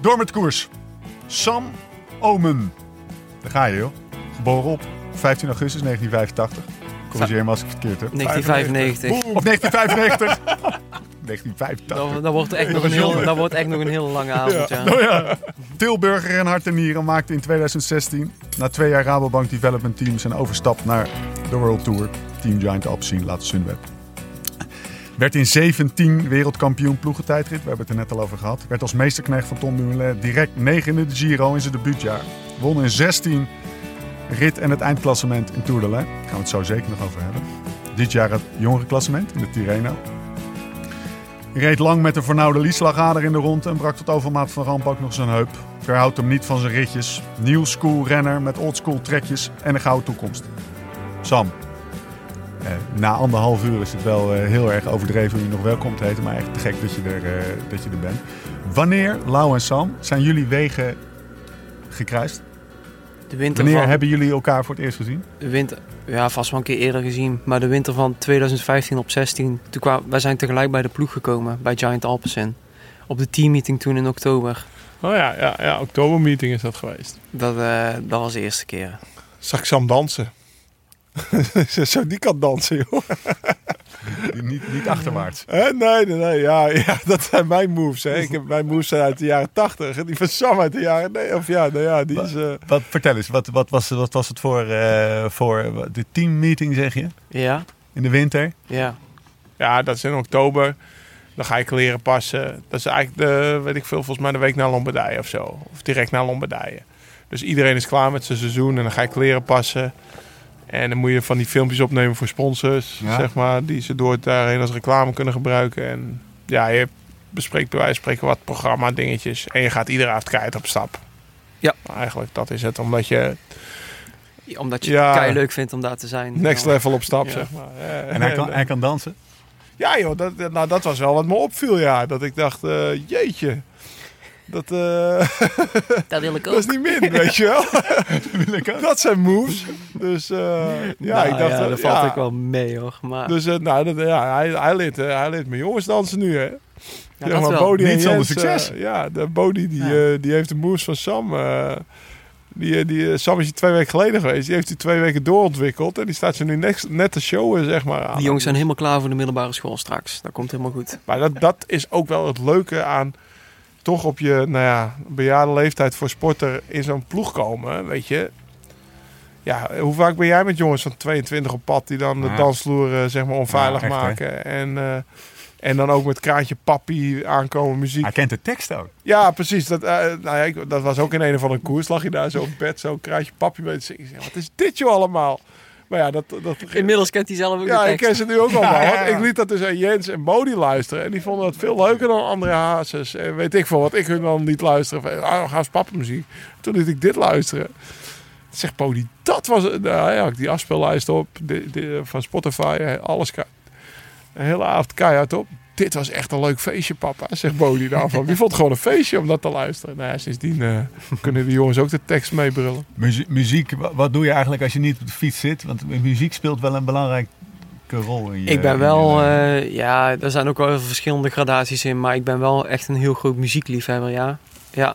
Door met koers. Sam Omen. Daar ga je, joh. Geboren op 15 augustus 1985. Corrigeer me als ik verkeerd heb. 1995. Of 1995. 1985. Dan, dan, wordt echt nog een heel, dan wordt echt nog een hele lange avond, ja. Oh ja. Tilburger en hart en nieren maakte in 2016 na twee jaar Rabobank Development Team zijn overstap naar de World Tour. Team Giant Alpecin, later Sunweb. Werd in 17 wereldkampioen ploegentijdrit. We hebben het er net al over gehad. Werd als meesterknecht van Tom Dumoulin direct negende in de Giro in zijn debuutjaar. Won in 16 rit en het eindklassement in Tour de Lens. Daar gaan we het zo zeker nog over hebben. Dit jaar het jongerenklassement in de Tirreno. Reed lang met een vernauwde lieslagader in de ronde en brak tot overmaat van ramp ook nog zijn heup. Verhoudt hem niet van zijn ritjes. Nieuw school renner met oldschool trekjes en een gouden toekomst. Sam, na anderhalf uur is het wel eh, heel erg overdreven hoe je nog welkom te heten, maar echt te gek dat je er, eh, dat je er bent. Wanneer, Lau en Sam, zijn jullie wegen gekruist? De winter Wanneer van, hebben jullie elkaar voor het eerst gezien? de winter, ja, vast wel een keer eerder gezien. Maar de winter van 2015 op 16, toen kwamen, wij zijn tegelijk bij de ploeg gekomen, bij Giant Alpecin. Op de teammeeting toen in oktober. Oh ja, ja, ja, oktobermeeting is dat geweest. Dat, eh, dat was de eerste keer. Zag ik Sam dansen. Zo, die kan dansen, joh. niet, niet achterwaarts. Hè? Nee, nee, nee. Ja, ja, dat zijn mijn moves. Hè. Ik heb, mijn moves zijn uit de jaren 80. Die van Sam uit de jaren... Nee, of ja, nou ja, die is... eh, Wat, vertel eens, wat, wat, was, wat was het voor, eh, voor de teammeeting, zeg je? Ja, In de winter? ja. Ja, dat is in oktober. Dan ga ik leren passen. Dat is eigenlijk de, weet ik veel, volgens mij de week na Lombardije of zo. Of direct na Lombardije. Dus iedereen is klaar met zijn seizoen en dan ga ik leren passen. En dan moet je van die filmpjes opnemen voor sponsors, Ja. zeg maar. Die ze door daarheen als reclame kunnen gebruiken. En ja, je bespreekt bij wijze van spreken wat programma dingetjes. En je gaat iedere avond keihard op stap. Ja. Maar eigenlijk, dat is het. Omdat je Omdat je Ja. het kei leuk vindt om daar te zijn. next Ja. level op stap, Ja. zeg maar. En hij kan, hij kan dansen? Ja joh, dat, dat- nou, dat was wel wat me opviel, ja. Dat ik dacht, eh, jeetje. Dat, eh, Dat wil ik dat is niet min, weet je wel. dat zijn moves. Dus eh, ja, Nou ik dacht... ja, dat valt ja. ook wel mee hoor. Maar Dus eh, nou, dat, ja, hij, hij, leert, hij leert mijn jongens dansen nu, hè. ja, dat maar, wel. Bodie Niet zonder succes. ja, de Bodie die, Ja. die heeft de moves van Sam. eh, die, die, Sam is hier twee weken geleden geweest. Die heeft hij twee weken doorontwikkeld. En die staat ze nu net, net te showen, zeg maar. aan. Die jongens zijn helemaal klaar voor de middelbare school straks. Dat komt helemaal goed. Maar dat, dat is ook wel het leuke aan toch op je nou ja, bejaarde leeftijd voor sporter in zo'n ploeg komen. Weet je. Ja, hoe vaak ben jij met jongens van 22 op pad die dan de dansvloer eh, zeg maar onveilig Ja, echt, hè? maken. En, eh, en dan ook met kraantje papi aankomen muziek. Hij kent de tekst ook. Ja, precies. Dat, eh, nou ja, ik, dat was ook in een of andere koers. Lag je daar zo op bed, zo kraantje papi mee te zingen. Wat is dit joh allemaal? Maar ja, dat, dat, Inmiddels kent hij zelf ook ja, de ik ken ze nu ook allemaal. Ja, ik liet dat dus aan Jens en Bodie luisteren. En die vonden het veel leuker dan André Hazes. En weet ik veel wat ik hun dan liet luisteren. Van, ah, ga eens pappenmuziek. Toen liet ik dit luisteren. Zegt Bodie, dat was het. Nou ja, ik die afspeellijst op de, de- van Spotify. Alles een hele avond keihard op. Dit was echt een leuk feestje, papa, zegt Bodie daarvan. Die vond het gewoon een feestje om dat te luisteren. Nou ja, sindsdien eh, kunnen de jongens ook de tekst meebrullen. Muzie- muziek, wa- wat doe je eigenlijk als je niet op de fiets zit? Want muziek speelt wel een belangrijke rol in je Ik ben wel, je- eh, ja, er zijn ook wel even verschillende gradaties in, maar ik ben wel echt een heel groot muziekliefhebber, ja. Ja,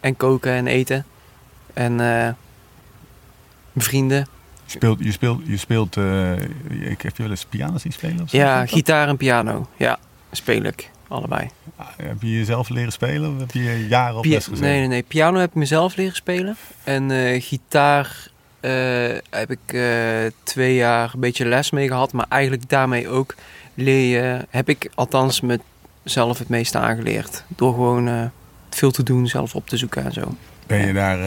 en koken en eten. En eh, vrienden. je speelt, je speelt, je speelt eh, ik heb je wel eens piano zien spelen? Of zo? Ja, gitaar en piano. Ja, speel ik. Allebei. Heb je jezelf leren spelen of heb je jaren op Pia- les gezeten? nee, nee, nee. Piano heb ik mezelf leren spelen. En eh, gitaar eh, heb ik eh, twee jaar een beetje les mee gehad. Maar eigenlijk daarmee ook leer je, heb ik althans mezelf het meeste aangeleerd. Door gewoon veel te doen, zelf op te zoeken en zo. Ben je daar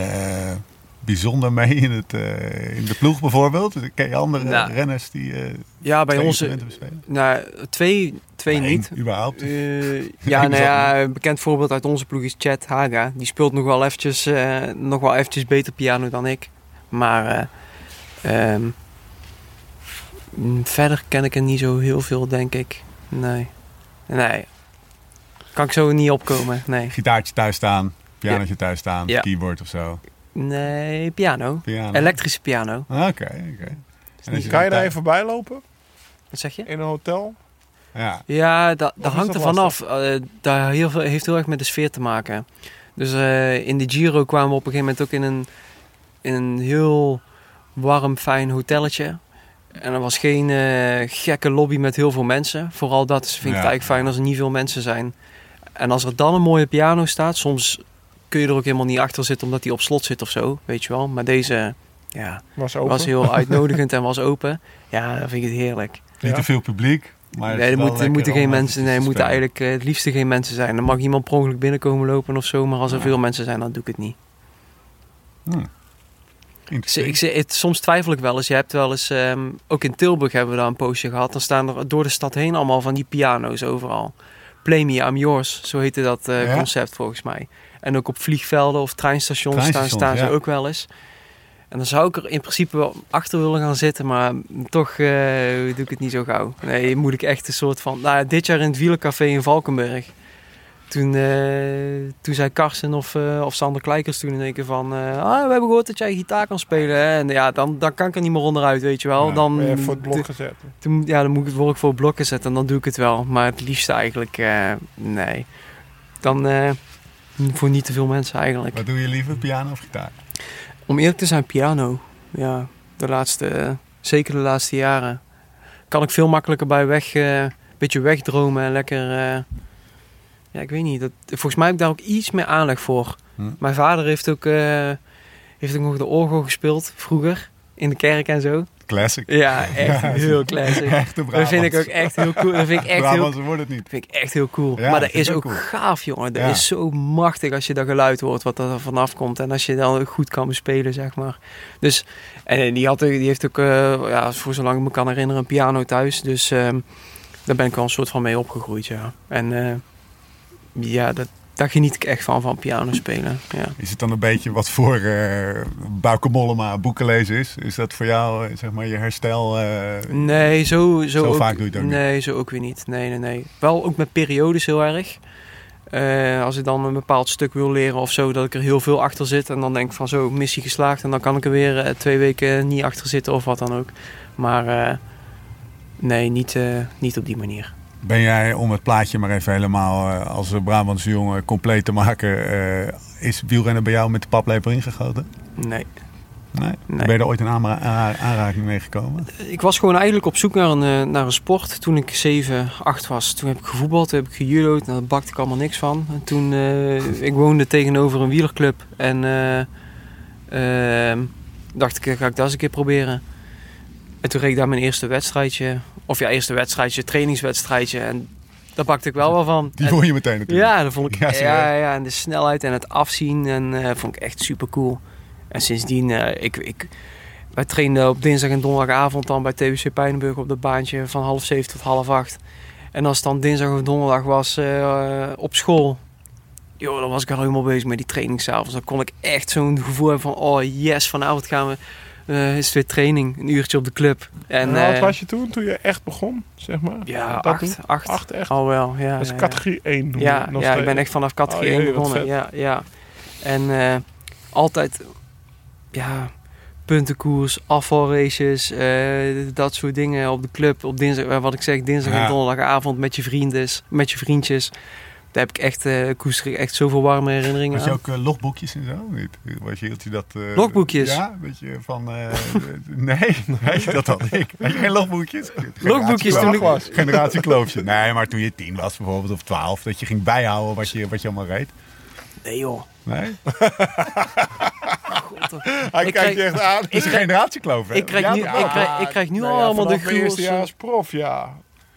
bijzonder mee in, het, eh, in de ploeg bijvoorbeeld? Ken je andere Nou, renners die eh Ja, bij bespelen? Nou, twee, twee Eén, niet. überhaupt. Eh, ja, nou ja, een bekend voorbeeld uit onze ploeg is Chad Haga. Die speelt nog wel eventjes, nog wel eventjes beter piano dan ik. Maar eh, ehm, verder ken ik er niet zo heel veel, denk ik. Nee. Nee. Kan ik zo niet opkomen, nee. Gitaartje thuis staan, pianootje thuis staan, Ja. keyboard of zo. Nee, piano. Piano. Elektrische piano. Ah, Oké, oké. En als Kan je daar even voorbij lopen Wat zeg je? in een hotel? Ja, Ja, da, dat is hangt dat er vanaf. Eh daar heel veel, heeft heel erg met de sfeer te maken. Dus eh, in de Giro kwamen we op een gegeven moment ook in een, in een heel warm, fijn hotelletje. En er was geen eh, gekke lobby met heel veel mensen. Vooral dat vind ik Ja. het eigenlijk fijn als er niet veel mensen zijn. En als er dan een mooie piano staat, soms kun je er ook helemaal niet achter zitten omdat die op slot zit of zo, weet je wel. Maar deze ja, Was open. was heel uitnodigend en was open. Ja, dan vind ik het heerlijk. Niet Ja. te veel publiek. Maar Nee, er, moet, er moeten geen mensen, nee, er moeten eigenlijk eh, het liefste geen mensen zijn. Dan mag iemand per ongeluk binnenkomen lopen of zo, maar als er Ja. veel mensen zijn, dan doe ik het niet. Hm. Ik, ik, zeg- het, soms twijfel ik wel eens. Je hebt wel eens, ehm, ook in Tilburg hebben we daar een poosje gehad. Dan staan er door de stad heen allemaal van die piano's overal. Play Me, I'm Yours, zo heette dat eh, Ja. concept volgens mij. En ook op vliegvelden of treinstations, Treinstations, staan, staan ja. ze ook wel eens. En dan zou ik er in principe wel achter willen gaan zitten, maar toch eh, doe ik het niet zo gauw. Nee, moet ik echt een soort van... Nou, dit jaar in het wielercafé in Valkenburg. Toen, eh, toen zei Karsten of, eh, of Sander Kleikers toen in één keer van... ah, we hebben gehoord dat jij gitaar kan spelen. Hè? En ja, dan, dan kan ik er niet meer onderuit, weet je wel. Ja, dan, je voor het blok gezet. toen, ja, dan moet ik het voor het blokken zetten en dan doe ik het wel. Maar het liefste eigenlijk, nee. Dan voor niet te veel mensen eigenlijk. Wat doe je liever, piano of gitaar? Om eerlijk te zijn, piano. Ja, de laatste, zeker de laatste jaren. Kan ik veel makkelijker bij weg, eh, een beetje wegdromen en lekker... eh, ja, ik weet niet. Dat, volgens mij heb ik daar ook iets meer aanleg voor. Hm. Mijn vader heeft ook, eh, heeft ook nog de orgel gespeeld vroeger. In de kerk en zo. Classic. Ja, echt Ja, heel classic. Echt een Dat vind ik ook echt heel cool. Dat vind ik echt heel, wordt het niet. vind ik echt heel cool. Ja, maar dat is ook gaaf, jongen. Dat Ja. is zo machtig als je dat geluid hoort wat er vanaf komt. En als je dan goed kan bespelen, zeg maar. Dus, en die, had, die heeft ook, eh, ja, voor zolang ik me kan herinneren, een piano thuis. Dus ehm, daar ben ik wel een soort van mee opgegroeid, ja. En eh, ja, dat, daar geniet ik echt van, van piano spelen. Ja. Is het dan een beetje wat voor eh Bauke Mollema boeken lezen is? Is dat voor jou, eh, zeg maar, je herstel? eh, Nee, zo, zo, Zo ook, vaak doe je niet? Nee, zo ook weer niet. Nee, nee, nee. Wel ook met periodes heel erg. Als ik dan een bepaald stuk wil leren of zo, dat ik er heel veel achter zit. En dan denk ik van zo, missie geslaagd. En dan kan ik er weer twee weken niet achter zitten of wat dan ook. Maar nee, niet, niet op die manier. Ben jij, om het plaatje maar even helemaal eh, als Brabantse jongen compleet te maken, eh, is wielrennen bij jou met de paplepel ingegoten? Nee. Nee? Nee. Ben je er ooit aanra- aanraking mee gekomen? Ik was gewoon eigenlijk op zoek naar een, eh, naar een sport toen ik 7, 8 was. Toen heb ik gevoetbald, toen heb ik gejudo'd. Nou, daar bakte ik allemaal niks van. En toen, eh, ik woonde tegenover een wielerclub. En eh, ehm, dacht ik, ga ik dat eens een keer proberen. En toen reed ik daar mijn eerste wedstrijdje. Of ja, eerste wedstrijdje, trainingswedstrijdje. En daar bakte ik wel wel van. Die vond je meteen natuurlijk. ja, dat vond ik. Ja, Ja, ja, en de snelheid en het afzien en eh, vond ik echt super cool. En sindsdien, eh, ik, ik, wij trainden op dinsdag en donderdagavond dan bij TBC Pijnenburg op dat baantje van half zeven tot half acht. En als het dan dinsdag of donderdag was eh, op school, joh, dan was ik al helemaal bezig met die training s'avonds. Dan kon ik echt zo'n gevoel hebben van, oh yes, vanavond gaan we, eh, is het weer training, een uurtje op de club. En, hoe oud eh, was je toen, toen je echt begon, zeg maar? ja, acht, acht, Acht echt? al wel. Ja, dat is ja, ja. categorie 1. noem je Ja, ja ik ben echt vanaf categorie Oh, 1 jee, wat begonnen. Ja, ja. En eh, altijd, ja, puntenkoers, afvalraces, eh, dat soort dingen op de club. Op dinsdag, wat ik zeg, dinsdag Ja. en donderdagavond met je vrienden, met je vriendjes. Daar heb ik echt, eh koester ik echt zoveel warme herinneringen Had je aan. ook eh, logboekjes en zo? Niet? Was je, hield je dat... eh, Logboekjes? Ja, weet je, van... eh, nee, nee, dat had ik. Had je geen logboekjes? Logboekjes toen ik- was. Generatiekloofje. Nee, maar toen je tien was bijvoorbeeld, of twaalf, dat je ging bijhouden wat je, wat je allemaal reed. Nee joh. Nee? God, Hij Ik kijkt krijg- je echt aan. Het is een generatiekloof, hè? ik krijg Ja, nu, toch ik krijg, ik krijg nu Nou al ja, allemaal de mijn eerste gruwels. jaar als prof, ja.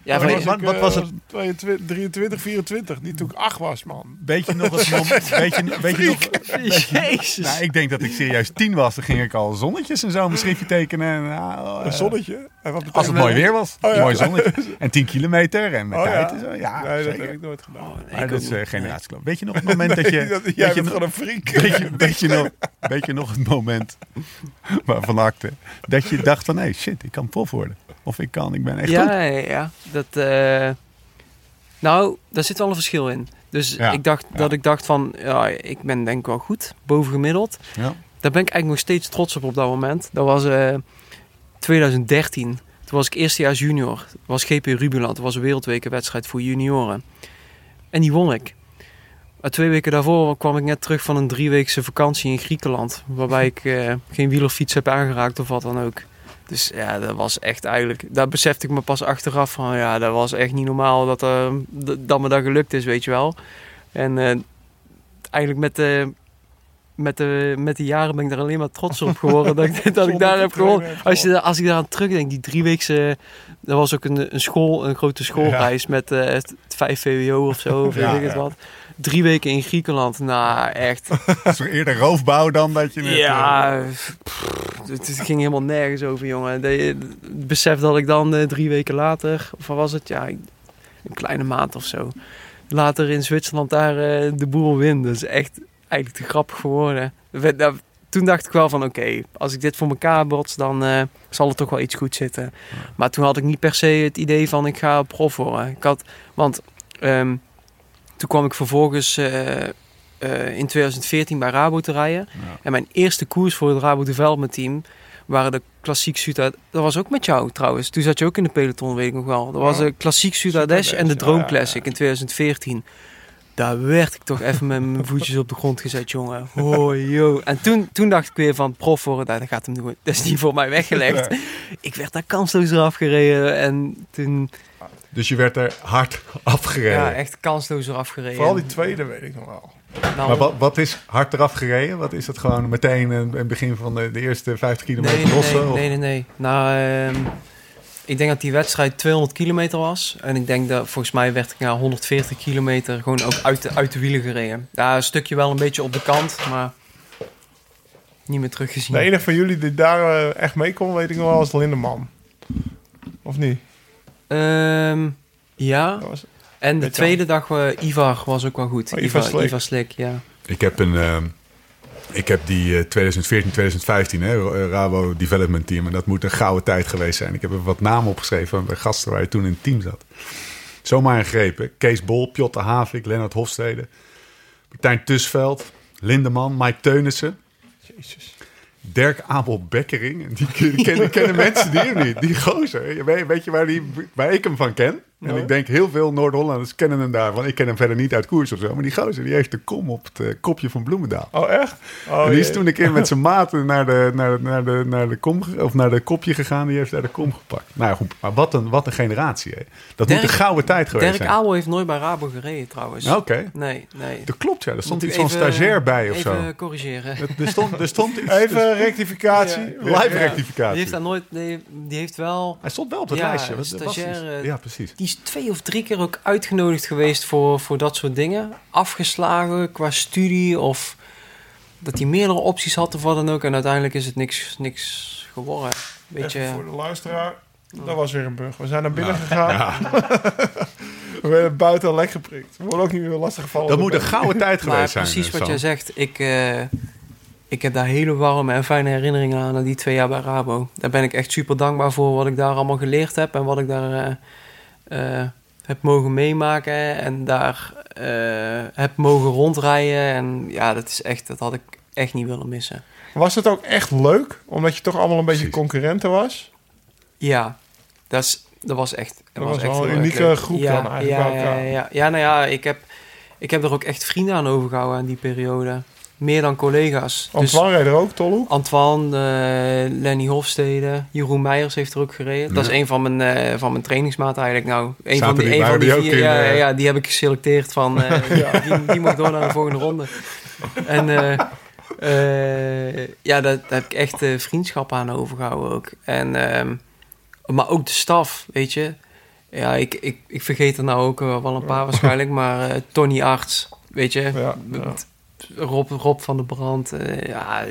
Ja, was wat- ik, wat eh, was het? 22, 23, 24. Niet toen ik 8 was, man. Weet je nog het moment... Weet je, weet je nog... Jezus. Nou, ik denk dat ik serieus tien was. Dan ging ik al zonnetjes en zo mijn schriftje tekenen. En, nou, eh, Een zonnetje. En wat Als het mooi weer was. Oh, ja. Mooi zonnetje. En 10 kilometer en met Oh, tijd ja. en zo. Ja, nee, dat heb ik nooit gedaan. Oh, nee, Maar ik dat is uh, generatiekloof. Weet je nog het moment dat je... Nee, dat- weet jij je bent nog- gewoon een freak. Weet je, weet, je nog, weet je nog het moment waarvan acte dat je dacht van hé shit, ik kan prof worden. Of ik kan, ik ben echt ja, goed. ja, ja. Dat, eh, nou, daar zit wel een verschil in. Dus Ja, ik dacht ja. dat ik dacht van, ja, ik ben denk ik wel goed, bovengemiddeld. Ja. Daar ben ik eigenlijk nog steeds trots op op dat moment. Dat was eh 2013. Toen was ik eerstejaars junior. Dat was GP Rubeland. Dat was een wereldwekenwedstrijd voor junioren. En die won ik. twee weken daarvoor kwam ik net terug van een drieweekse vakantie in Griekenland. Waarbij ik uh, geen wielerfiets heb aangeraakt of wat dan ook. Dus ja, dat was echt eigenlijk... Daar besefte ik me pas achteraf van... Ja, dat was echt niet normaal dat, uh, dat me dat gelukt is, weet je wel. En uh, eigenlijk met de, met, de, met de jaren ben ik daar alleen maar trots op geworden. dat, ik, dat ik daar heb gewonnen. Als, je, als ik daar aan terugdenk, die drieweekse... Dat was ook een, een school, een grote schoolreis ja. met uh, het 5 VWO of zo, of weet ik het ja. wat. Drie weken in Griekenland, nou echt. Dat is eerder roofbouw dan dat je... Net, ja, uh... pff, het, het, ging helemaal nergens over, jongen. De, het besef dat ik dan uh, drie weken later, of wat was het? Ja, een kleine maand of zo. Later in Zwitserland daar de boel win. Is echt eigenlijk te grappig geworden. Toen dacht ik wel van oké, okay, als ik dit voor elkaar bots, dan uh, zal er toch wel iets goed zitten. Ja. Maar toen had ik niet per se het idee van ik ga prof worden. Ik had, want um, toen kwam ik vervolgens uh, uh, in 2014 bij Rabo te rijden. Ja. En mijn eerste koers voor het Rabo Development Team waren de Klassiek Zuid. Dat was ook met jou trouwens. Toen zat je ook in de peloton, weet ik nog wel. Dat was de Klassiek Zuid en de Droom Classic in 2014 daar werd ik toch even met mijn voetjes op de grond gezet, jongen. Oh, yo. En toen, toen dacht ik weer van, prof voor dat gaat hem doen. Dat is niet voor mij weggelegd. Ja. Ik werd daar kansloos eraf gereden en toen... Dus je werd er hard afgereden? Ja, echt kansloos eraf gereden. Vooral die tweede weet ik nog wel. Nou, maar wat, wat, is hard eraf gereden? Wat is dat gewoon meteen een begin van de, de eerste 50 kilometer nee, nee, lossen? Nee, nee, nee, nee. Nou, um, ik denk dat die wedstrijd 200 kilometer was. En ik denk dat volgens mij werd ik na 140 kilometer gewoon ook uit de, uit de wielen gereden. Ja, een stukje wel een beetje op de kant, maar niet meer teruggezien. De enige van jullie die daar uh, echt mee kon, weet ik nog wel, was Lindeman. Of niet? Um, ja. Was... En de tweede dag, uh, Ivar was ook wel goed. Oh, Ivar, Ivar, Slik. Ivar Slik, ja. Ik heb een... Uh... Ik heb die uh, 2014, 2015, hè, Rabo Development Team. En dat moet een gouden tijd geweest zijn. Ik heb er wat namen opgeschreven van de gasten waar je toen in het team zat. Zomaar een greep. Kees Bol, Pjotte Havik, Lennart Hofstede. Martijn Tusveld, Lindeman, Mike Teunissen. Jezus. Dirk Abel Bekkering. Die kennen, kennen mensen die hem niet. Die gozer. Weet, weet je waar, die, waar ik hem van ken? En Nee. ik denk heel veel Noord-Hollanders kennen hem daarvan. Ik ken hem verder niet uit koers of zo. Maar die gozer die heeft de kom op het uh, kopje van Bloemendaal. Oh, echt? Oh, en die is toen een keer met zijn maten naar de, naar, de, naar, de, naar, de kom, of naar de kopje gegaan. Die heeft daar de kom gepakt. Nou ja, goed. Maar wat een, wat een generatie. Hè. Dat moet een gouden tijd geweest Dirk zijn. Abel heeft nooit bij Rabo gereden trouwens. Oké. Nee, nee. Dat klopt, ja. Er stond Moet iets van even- stagiair bij of even zo. corrigeren. Er stond, er stond iets. Even rectificatie. live Die rectificatie. heeft daar nooit... Nee, die heeft wel... Hij stond wel op het Ja, lijstje. Was stagiair, eh, Ja, precies. Die is twee of drie keer ook uitgenodigd geweest voor, voor dat soort dingen. Afgeslagen qua studie of dat hij meerdere opties had of wat dan ook. En uiteindelijk is het niks, niks geworden. Weet Even je, voor de luisteraar. Dat was weer een bug. We zijn naar binnen gegaan. We werden buiten al lek geprikt. We worden ook niet meer lastig gevallen. Dat moet een gouden tijd maar geweest zijn. precies eh, wat Sam. jij zegt. Ik, eh, ik heb daar hele warme en fijne herinneringen aan, aan die twee jaar bij Rabo. Daar ben ik echt super dankbaar voor wat ik daar allemaal geleerd heb. En wat ik daar eh, eh, heb mogen meemaken. En daar eh, heb mogen rondrijden. En ja, dat is echt, dat had ik echt niet willen missen. Was het ook echt leuk? Omdat je toch allemaal een beetje concurrenten was? Ja, dat, is, dat was echt. Dat was was echt wel een unieke leuk. groep ja, dan eigenlijk ja, ja, ja, ja, nou ja, ik heb, ik heb er ook echt vrienden aan overgehouden aan die periode. Meer dan collega's. Dus Antoine reed er ook, Tolhoek. Antoine, eh, Lenny Hofstede, Jeroen Meijers heeft er ook gereden. Dat is een van mijn, eh, van mijn trainingsmaten eigenlijk. Nou, een Zaten van die, die- een van die die ook vier, in, ja, eh, ja, die heb ik geselecteerd van, eh, die, die mag door naar de volgende ronde. En eh, eh, ja, daar, daar heb ik echt eh, vriendschap aan overgehouden ook. En, ehm, maar ook de staf, weet je. Ja, ik, ik, ik vergeet er nou ook wel een paar waarschijnlijk, maar eh, Tony Arts, weet je. Ja, ja. Rob, Rob van der Brand. eh, ja,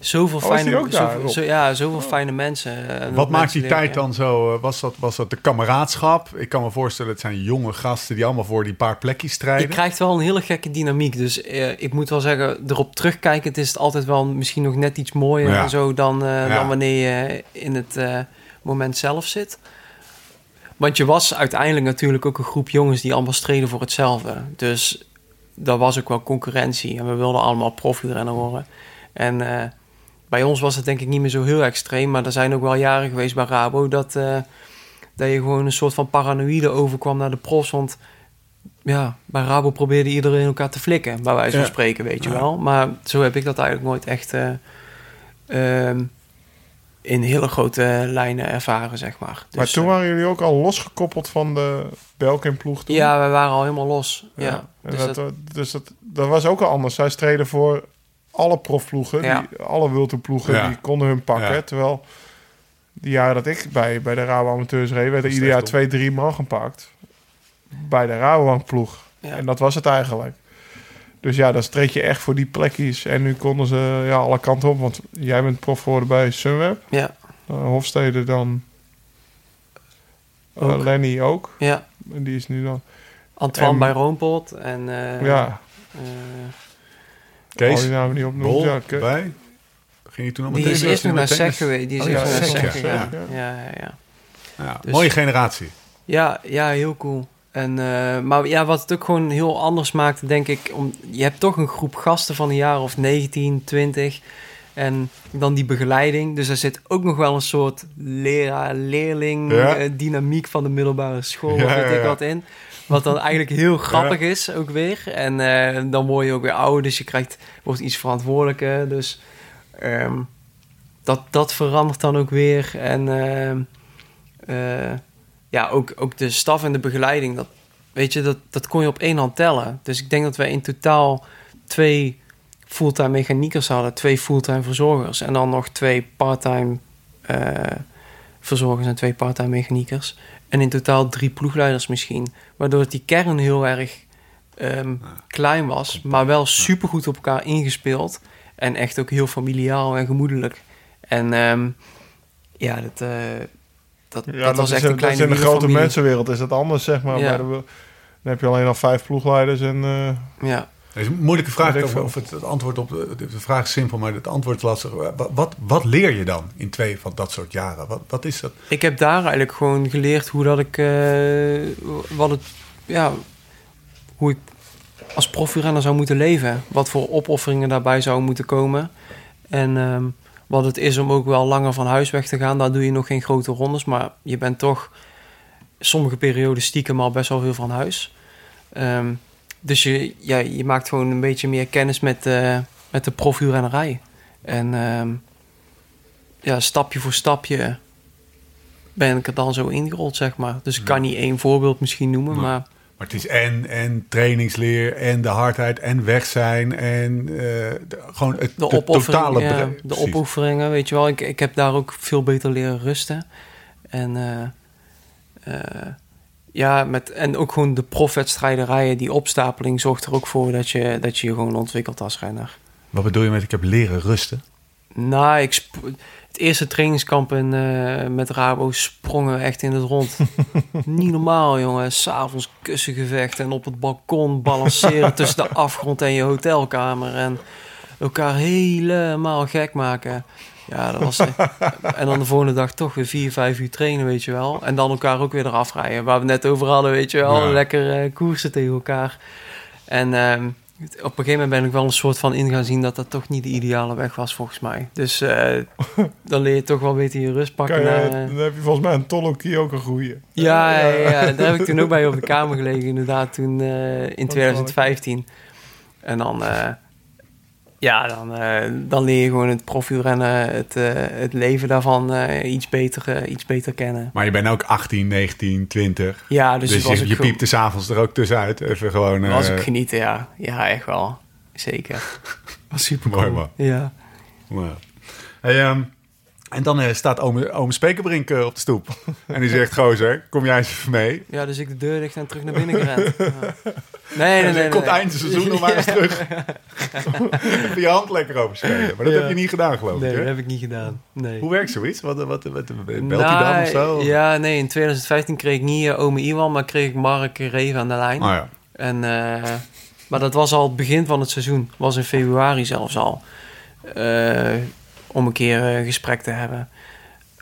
zoveel Oh, fijne, zo, ja, zoveel fijne mensen. en Wat maakt mensen die leren tijd dan zo? eh, Was dat, was dat de kameraadschap? Ik kan me voorstellen, het zijn jonge gasten die allemaal voor die paar plekjes Je strijden. krijgt wel een hele gekke dynamiek. Dus eh, ik moet wel zeggen, erop terugkijkend is het altijd wel misschien nog net iets mooier Ja. en zo dan, eh, Ja. dan wanneer je in het eh, moment zelf zit. Want je was uiteindelijk natuurlijk ook een groep jongens die allemaal streden voor hetzelfde. Dus daar was ook wel concurrentie en we wilden allemaal profielrenner worden. En eh, bij ons was het denk ik niet meer zo heel extreem, maar er zijn ook wel jaren geweest bij Rabo dat, eh, dat je gewoon een soort van paranoïde overkwam naar de profs. Want ja, bij Rabo probeerde iedereen elkaar te flikken, bij wijze van Ja. spreken, weet je Ja. wel. Maar zo heb ik dat eigenlijk nooit echt eh, ehm, in hele grote lijnen ervaren, zeg maar. maar Dus, toen eh, waren jullie ook al losgekoppeld van de Belkin-ploeg toen? Ja, we waren al helemaal los. Ja. Dus dat, dat- dus dat, dat was ook al anders. Zij streden voor alle profploegen, Ja. die, alle Wilton-ploegen, Ja. die konden hun pakken. Ja. Terwijl die jaren dat ik bij, bij de Rabo Amateurs reed, werd er Dat is ieder jaar twee, drie man gepakt. Bij de Rabobank-ploeg. ja. En dat was het eigenlijk. Dus ja, dan streed je echt voor die plekjes. En nu konden ze ja, alle kanten op. Want jij bent prof geworden bij Sunweb. ja, Uh, Hofstede dan. Uh, Ook. Lenny ook. ja. En die is nu dan... Antoine En- bij Roompot en... eh, ja, eh, al Kees, die namen niet opnoemen. Bol, Ja, Ke- bij. Ging je toen al die meteen is eerst nog naar SEC geweest. Die is Oh, eerst naar SEC. Ja. Ja, ja, ja. Ja, Dus- mooie generatie. Ja, ja, heel cool. En, eh, maar ja, wat het ook gewoon heel anders maakte, denk ik, om, je hebt toch een groep gasten van een jaar of 19, 20. En dan die begeleiding. Dus er zit ook nog wel een soort leraar-leerling Ja. eh, dynamiek van de middelbare school, Ja, weet ja, ik wat in. Wat dan eigenlijk heel grappig is ook weer. En eh, dan word je ook weer ouder, dus je krijgt, wordt iets verantwoordelijker. Dus ehm, dat, dat verandert dan ook weer. En ehm, eh, ja, ook, ook de staf en de begeleiding, dat, weet je, dat, dat kon je op één hand tellen. Dus ik denk dat wij in totaal twee fulltime mechaniekers hadden, twee fulltime verzorgers en dan nog twee parttime eh, verzorgers en twee parttime mechaniekers. En in totaal drie ploegleiders misschien. Waardoor het die kern heel erg ehm, klein was, maar wel supergoed op elkaar ingespeeld. En echt ook heel familiaal en gemoedelijk. En ehm, ja, dat, eh, dat, Ja, dat was is echt in- een kleine dat is in de grote familie. mensenwereld is dat anders, zeg maar. Ja. De, dan heb je alleen al vijf ploegleiders en... eh, Ja. Het is een moeilijke vraag of, of het, het antwoord op de, de vraag is simpel, maar het antwoord is lastig. Wat, wat, wat leer je dan in twee van dat soort jaren? Wat, wat is dat? Ik heb daar eigenlijk gewoon geleerd hoe dat ik, eh, wat het, ja, hoe ik als profielrenner zou moeten leven. Wat voor opofferingen daarbij zouden moeten komen. En ehm, wat het is om ook wel langer van huis weg te gaan. Daar doe je nog geen grote rondes, maar je bent toch sommige perioden stiekem al best wel veel van huis. Ehm, dus je, ja, je maakt gewoon een beetje meer kennis met, eh, met de profielrennerij. En ehm, ja, stapje voor stapje ben ik er dan zo ingerold, zeg maar. Dus ik kan niet één voorbeeld misschien noemen, maar Maar het is en, en trainingsleer en de hardheid en weg zijn en eh, de- gewoon het de, totale ja, de precies. opofferingen, weet je wel. Ik, ik heb daar ook veel beter leren rusten. En, eh, eh, ja, met, en ook gewoon de profwedstrijderijen, die opstapeling zorgt er ook voor dat je dat je, je gewoon ontwikkelt als renner. Wat bedoel je met ik heb leren rusten? Nou, ik het eerste trainingskamp in, eh, met Rabo sprongen we echt in het rond. Niet normaal, jongen. S'avonds kussengevecht en op het balkon balanceren tussen de afgrond en je hotelkamer. En elkaar helemaal gek maken. Ja, dat was... en dan de volgende dag toch weer vier, vijf uur trainen, weet je wel. En dan elkaar ook weer eraf rijden. Waar we net over hadden, weet je wel. Ja. Lekker eh, koersen tegen elkaar. En ehm, op een gegeven moment ben ik wel een soort van in gaan zien dat dat toch niet de ideale weg was, volgens mij. Dus eh, dan leer je toch wel beter je rust pakken. je, naar, eh, Dan heb je volgens mij een Tolokie ook een goeie. ja, ja, ja, daar heb ik toen ook bij op de kamer gelegen, inderdaad, toen eh, in 2015. En dan, eh, ja, dan, eh, dan leer je gewoon het profielrennen, het, eh, het leven daarvan eh, iets, beter, iets beter kennen. Maar je bent ook 18, 19, 20. Ja, dus, Dus, was je, je piept er s'avonds er ook tussenuit. Even gewoon... was ook genieten, ja. Ja, echt wel. Zeker. Was super Mooi, man. Ja. Ja. Hey, ehm, en dan eh, staat ome Spekerbrink eh, op de stoep. en die zegt, gozer, kom jij eens even mee? ja, dus ik de deur dicht en terug naar binnen gerend. Ja. Nee, nee, nee. dan komt nee. eind seizoen nog maar eens terug. Even je hand lekker overspelen. Maar dat Ja. heb je niet gedaan, geloof Nee, ik. dat Hè? heb ik niet gedaan. Nee. Hoe werkt zoiets? Wat, wat, wat, wat- belt hij dan of zo? Nou, Ja, nee, in 2015 kreeg ik niet eh, ome Iwan, maar kreeg ik Mark Reven aan de lijn. Oh ja. En, maar dat was al het begin van het seizoen. Was in februari zelfs al. Eh, om een keer een gesprek te hebben.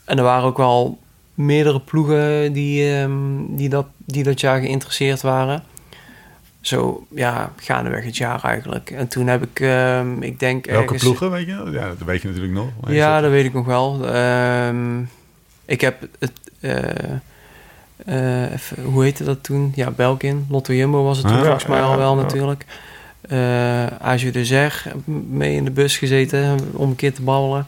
En er waren ook wel meerdere ploegen die, ehm, die, dat, die dat jaar geïnteresseerd waren. Zo, ja, gaandeweg het jaar eigenlijk. En toen heb ik, ehm, ik denk Welke ergens- ploegen, weet je? Ja, dat weet je natuurlijk nog. Ja, dat- dat weet ik nog wel. Ehm, ik heb het, eh, eh, even, hoe heette dat toen? Ja, Belkin. Lotto Jumbo was het toen Ah, volgens mij ja, al wel ja. natuurlijk. Uh, Age de Zeg, mee in de bus gezeten om een keer te babbelen.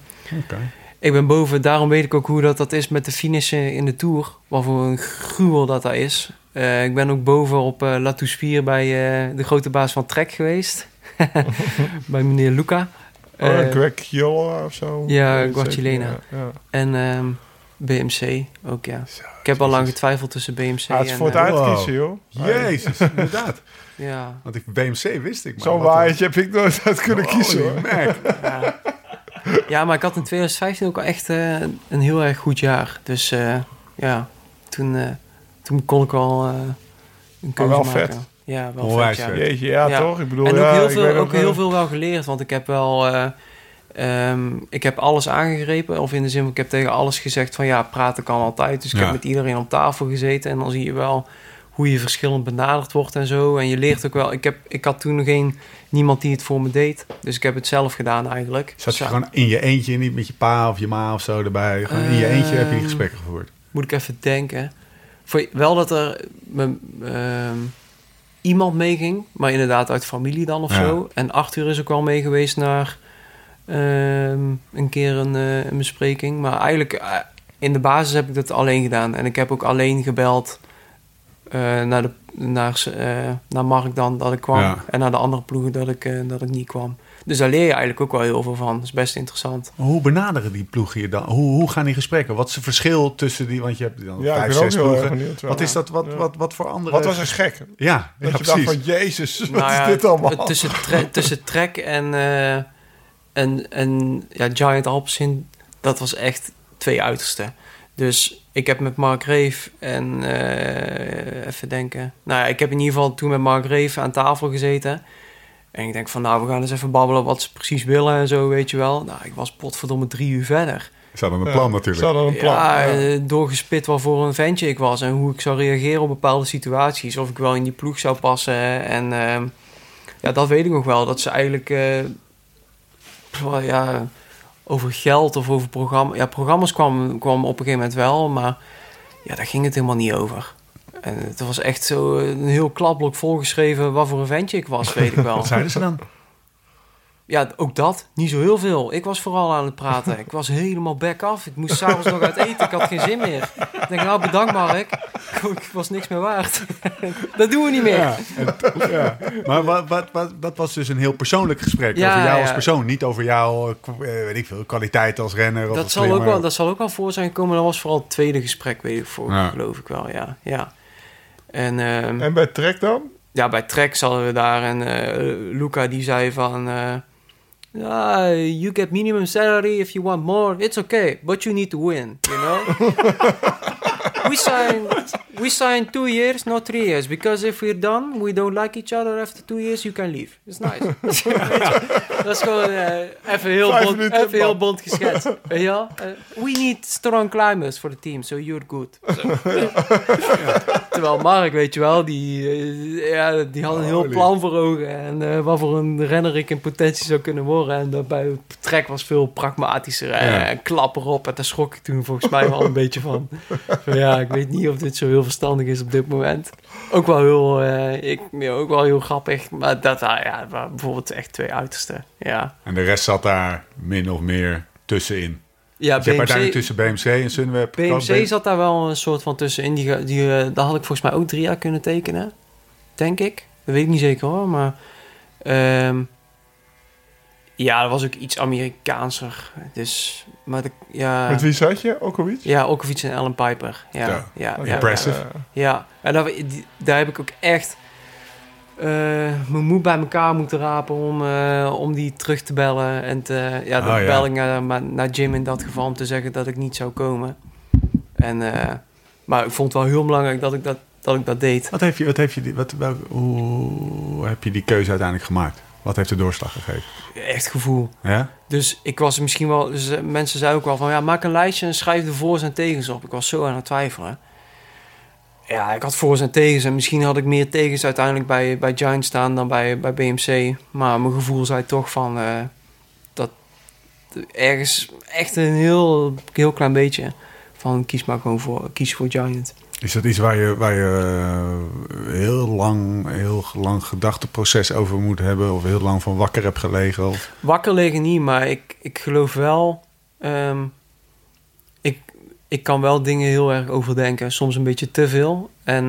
Ik ben boven, daarom weet ik ook hoe dat, dat is met de finishen in de Tour. Wat voor een gruwel dat dat is. Uh, ik ben ook boven op uh, La Touspier bij uh, de grote baas van Trek geweest. bij meneer Luca. Oh, Greg Kiola of zo? Ja, Guacilena. Ja, ja. En um, BMC ook, ja. Zo, ik heb al lang getwijfeld tussen BMC ah, het is en... voor het uh, uitkiezen, joh. Jezus, inderdaad. Ja. Want ik, BMC wist ik maar. Zo'n waaiertje heb ik nooit uit kunnen Oh, kiezen, hoor. Ja. ja, maar ik had in 2015 ook al echt uh, een heel erg goed jaar. Dus uh, ja, toen, uh, toen kon ik al een keuze wel maken. vet. Ja, wel Onwijs vet, ja. Jeetje, ja, Ja. toch? Ik bedoel, En ook, ja, heel, ik veel, ook heel veel wel geleerd, want ik heb wel... eh, ehm, ik heb alles aangegrepen, of in de zin van ik heb tegen alles gezegd van ja, praten kan altijd. Dus ik Ja. heb met iedereen op tafel gezeten en dan zie je wel hoe je verschillend benaderd wordt en zo. En je leert ook wel. Ik, heb, ik had toen geen niemand die het voor me deed, dus ik heb het zelf gedaan eigenlijk. Zat je gewoon in je eentje, niet met je pa of je ma of zo erbij? Gewoon in je eentje heb je die Ehm, gesprekken gevoerd. Moet ik even denken. Voor, wel dat er me, ehm, iemand meeging, maar inderdaad uit familie dan of Ja. zo. En Arthur is ook wel mee geweest naar een keer een, eh, een bespreking. Maar eigenlijk eh, in de basis heb ik dat alleen gedaan. En ik heb ook alleen gebeld eh, naar, de, naar, eh, naar Mark dan dat ik kwam. Ja. En naar de andere ploegen dat ik, dat ik niet kwam. Dus daar leer je eigenlijk ook wel heel veel van. Dat is best interessant. Hoe benaderen die ploegen je dan? Hoe, hoe gaan die gesprekken? Wat is het verschil tussen die... Want je hebt dan Ja, ik vijf, ben ook zes heel erg ploegen. benieuwd. Wat is dat? Wat, Ja. wat, wat voor andere... Wat was er gek? Dat Ja, ja je dacht van, jezus, wat Nou ja, is dit allemaal? Tussen, tre- tussen Trek en, eh, en, en ja, Giant Alpecin, dat was echt twee uitersten. Dus ik heb met Mark Reef en eh, even denken. Nou ja, ik heb in ieder geval toen met Mark Reef aan tafel gezeten. En ik denk van, nou, we gaan eens even babbelen wat ze precies willen en zo, weet je wel. Nou, ik was potverdomme drie uur verder. Is dat dan een Ja, plan natuurlijk? Ze hadden een plan. Ja, ja. eh, doorgespit wat voor een ventje ik was en hoe ik zou reageren op bepaalde situaties. Of ik wel in die ploeg zou passen. En ehm, ja, dat weet ik nog wel. Dat ze eigenlijk eh, ja, over geld of over programma. Ja, programma's kwamen kwam op een gegeven moment wel, maar ja, daar ging het helemaal niet over. En het was echt zo een heel klapblok volgeschreven wat voor een ventje ik was, weet ik wel. Wat zeiden ze dan? Ja, ook dat. Niet zo heel veel. Ik was vooral aan het praten. Ik was helemaal back af. Ik moest s'avonds nog uit eten. Ik had geen zin meer. Ik denk, nou bedankt Mark. Ik was niks meer waard. dat doen we niet meer. Ja, en- ja. Maar wat, wat, wat, dat was dus een heel persoonlijk gesprek Ja, over jou als ja. persoon. Niet over jouw eh, weet ik veel, kwaliteit als renner. Of Dat als zal, ook wel, dat zal ook wel voor zijn gekomen. Dat was vooral het tweede gesprek, weet ik voor, Ja. geloof ik wel. Ja, ja. En, ehm, En bij Trek dan? ja, bij Trek hadden we daar en eh, Luca die zei van... eh, "Ah, you get minimum salary if you want more. It's okay, but you need to win, you know? we sign we sign two years, not three years. Because if we're done, we don't like each other after two years, you can leave. It's nice. Dat is gewoon eh, even heel Vijf bond, even heel man. bond geschetst. Wel? Eh, we need strong climbers for the team, so you're good. Terwijl Mark, weet je wel, die, eh, ja, die had een heel plan voor ogen. En wat voor een renner ik in potentie zou kunnen worden. En dat bij Trek was veel pragmatischer. En, Ja. en klap erop. En daar schrok ik toen volgens mij wel een beetje van. Van Ja, ik weet niet of dit zo heel verstandig is op dit moment. Ook wel heel, eh, ik, ja, ook wel heel grappig. Maar dat ah, ja, waren bijvoorbeeld echt twee uitersten. Ja, En de rest zat daar min of meer tussenin. ja Dus je hebt BMC, uiteindelijk tussen BMC en Sunweb... BMC zat daar wel een soort van tussenin. Die, die, eh, daar had ik volgens mij ook drie jaar kunnen tekenen. Denk ik. Dat weet ik niet zeker hoor. Maar ehm, ja, dat was ook iets Amerikaanser. Dus, maar de, ja, Met wie zat je? Ook al iets? ja, Okovic en Alan Piper. Ja, Ja. ja, ja, Impressive. Ja, ja. en daar, daar heb ik ook echt eh, mijn moed bij elkaar moeten rapen om, eh, om die terug te bellen. En te, ja, dan Oh, ja. bel ik naar, maar naar Jim in dat geval om te zeggen dat ik niet zou komen. En, eh, maar ik vond het wel heel belangrijk dat ik dat, dat, ik dat deed. Wat heeft je, wat heeft je, die- wat, welk, hoe heb je die keuze uiteindelijk gemaakt? Wat heeft de doorslag gegeven? Echt gevoel. Ja? Dus ik was misschien wel... Dus eh, mensen zeiden ook wel van... Ja, maak een lijstje en schrijf de voor's en tegens op. Ik was zo aan het twijfelen. Ja, ik had voor's en tegens. En misschien had ik meer tegens uiteindelijk bij, bij Giant staan dan bij, bij BMC. Maar mijn gevoel zei toch van... eh, dat ergens echt een heel, heel klein beetje... Van kies maar gewoon voor, kies voor Giant. Is dat iets waar je, waar je uh, heel lang, heel lang gedachteproces over moet hebben? Of heel lang van wakker hebt gelegen? Of? Wakker liggen niet, maar ik, ik geloof wel... Um, ik, ik kan wel dingen heel erg overdenken. Soms een beetje te veel. En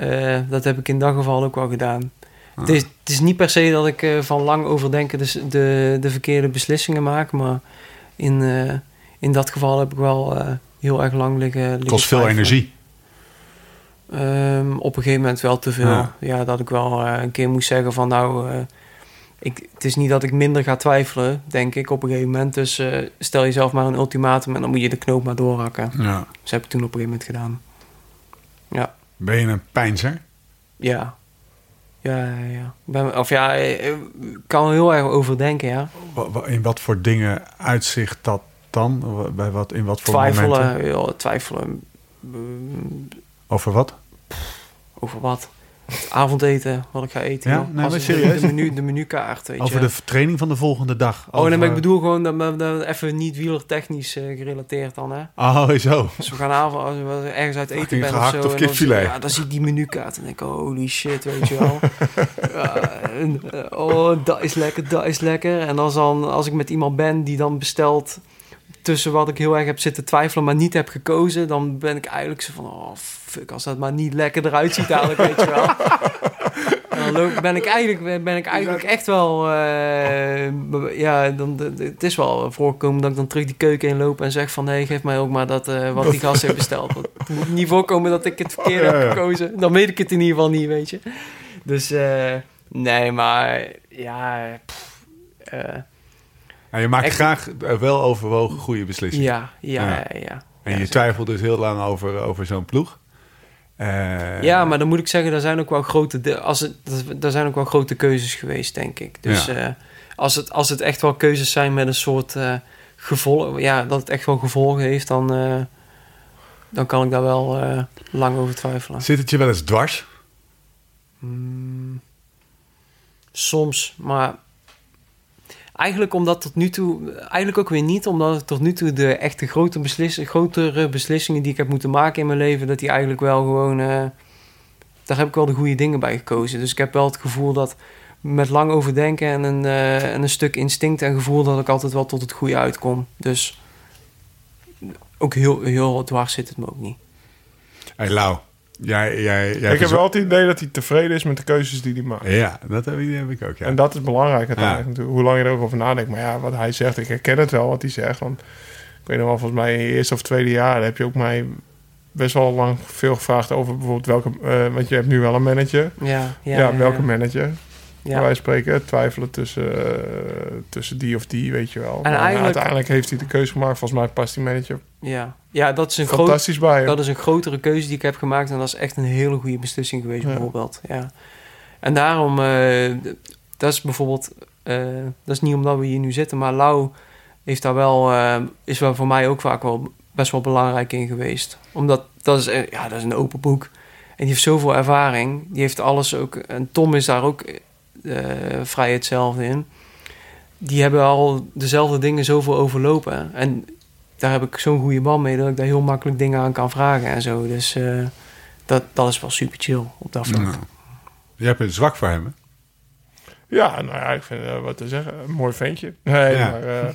uh, dat heb ik in dat geval ook wel gedaan. Ah. Het, is, het is niet per se dat ik van lang overdenken de, de, de verkeerde beslissingen maak. Maar in, in dat geval heb ik wel heel erg lang liggen. liggen kost veel energie. Um, op een gegeven moment wel te veel. Ja, dat ik wel uh, een keer moest zeggen van nou, uh, ik, het is niet dat ik minder ga twijfelen, denk ik, op een gegeven moment. Dus uh, stel jezelf maar een ultimatum en dan moet je de knoop maar doorhakken. Ja. Dus heb ik toen op een gegeven moment gedaan. Ja. Ben je een pijnzer? Ja. Ja, ja. Ben, of ja, ik kan heel erg overdenken, ja. In wat voor dingen uitzicht dat dan? Bij wat, in wat voor twijfelen, momenten? Ja, twijfelen. Over wat? Over wat? avondeten, wat ik ga eten. Ja, nee, maar serieus? De, menu, de menukaart, weet Over de training van de volgende dag. Oh, nee, maar ik bedoel gewoon dat, dat even niet wielertechnisch uh, gerelateerd dan, hè? Oh, zo. Dus we gaan avond, als we ergens uit eten ben of zo. Of kipfilet. Dan, ja, dan zie ik die menukaart en denk ik, holy shit, weet je wel. ja, en, uh, oh, dat is lekker, dat is lekker. En als, dan, als ik met iemand ben die dan bestelt tussen wat ik heel erg heb zitten twijfelen, maar niet heb gekozen, dan ben ik eigenlijk zo van, oh fuck, als dat maar niet lekker eruit ziet dadelijk, weet je wel. dan ben ik eigenlijk, ben ik eigenlijk echt wel, uh, ja, dan, het is wel voorkomen dat ik dan terug die keuken inloop en zeg van, nee, geef mij ook maar dat, uh, wat die gast heeft besteld. Het moet niet voorkomen dat ik het verkeerd heb gekozen. Dan weet ik het in ieder geval niet, weet je. Dus, uh, nee, maar, ja, pff, nou, je maakt graag wel overwogen goede beslissingen. Ja, ja, ja. ja. En je twijfelt dus heel lang over, over zo'n ploeg. Uh, ja, maar dan moet ik zeggen, er zijn ook wel grote, als het, er zijn ook wel grote keuzes geweest, denk ik. Dus ja. uh, als, het, als het echt wel keuzes zijn met een soort uh, gevolg, ja, dat het echt wel gevolgen heeft, dan, dan kan ik daar wel lang over twijfelen. Zit het je wel eens dwars? Mm, soms, maar Eigenlijk omdat tot nu toe, eigenlijk ook weer niet, omdat tot nu toe de echte grote grotere beslissingen die ik heb moeten maken in mijn leven, dat die eigenlijk wel gewoon, uh, daar heb ik wel de goede dingen bij gekozen. Dus ik heb wel het gevoel dat met lang overdenken en een, uh, en een stuk instinct en gevoel dat ik altijd wel tot het goede uitkom. Dus ook heel, heel dwars zit het me ook niet. Hey Lau, Jij, jij, jij ik heb wel het idee dat hij tevreden is met de keuzes die hij maakt. Ja, dat heb ik, heb ik ook. Ja. En dat is belangrijk uiteindelijk. Ja. Hoe lang je erover nadenkt. Maar ja, wat hij zegt, ik herken het wel wat hij zegt. Want ik weet nog wel, volgens mij in je eerste of tweede jaar heb je ook mij best wel lang veel gevraagd over bijvoorbeeld welke. Uh, want je hebt nu wel een manager. Ja, ja, ja welke manager? Ja. Wij spreken twijfelen tussen, uh, tussen die of die, weet je wel. En eigenlijk... uiteindelijk heeft hij de keuze gemaakt. Volgens mij past die manager. Ja, ja dat is een fantastisch groot, bij. Dat is een grotere keuze die ik heb gemaakt. En dat is echt een hele goede beslissing geweest, ja. bijvoorbeeld. Ja. En daarom, uh, dat is bijvoorbeeld, uh, dat is niet omdat we hier nu zitten, maar Lau heeft daar wel, is wel voor mij ook vaak wel best wel belangrijk in geweest. Omdat dat is, ja, dat is een open boek. En die heeft zoveel ervaring. Die heeft alles ook. En Tom is daar ook vrij hetzelfde in. Die hebben al dezelfde dingen zoveel overlopen. En daar heb ik zo'n goede band mee dat ik daar heel makkelijk dingen aan kan vragen en zo. Dus uh, dat, dat is wel super chill op dat vlak. Ja. Je hebt een zwak voor hem, hè? Ja, nou ja, ik vind uh, wat te zeggen, een mooi ventje. Nee, ja. maar, uh,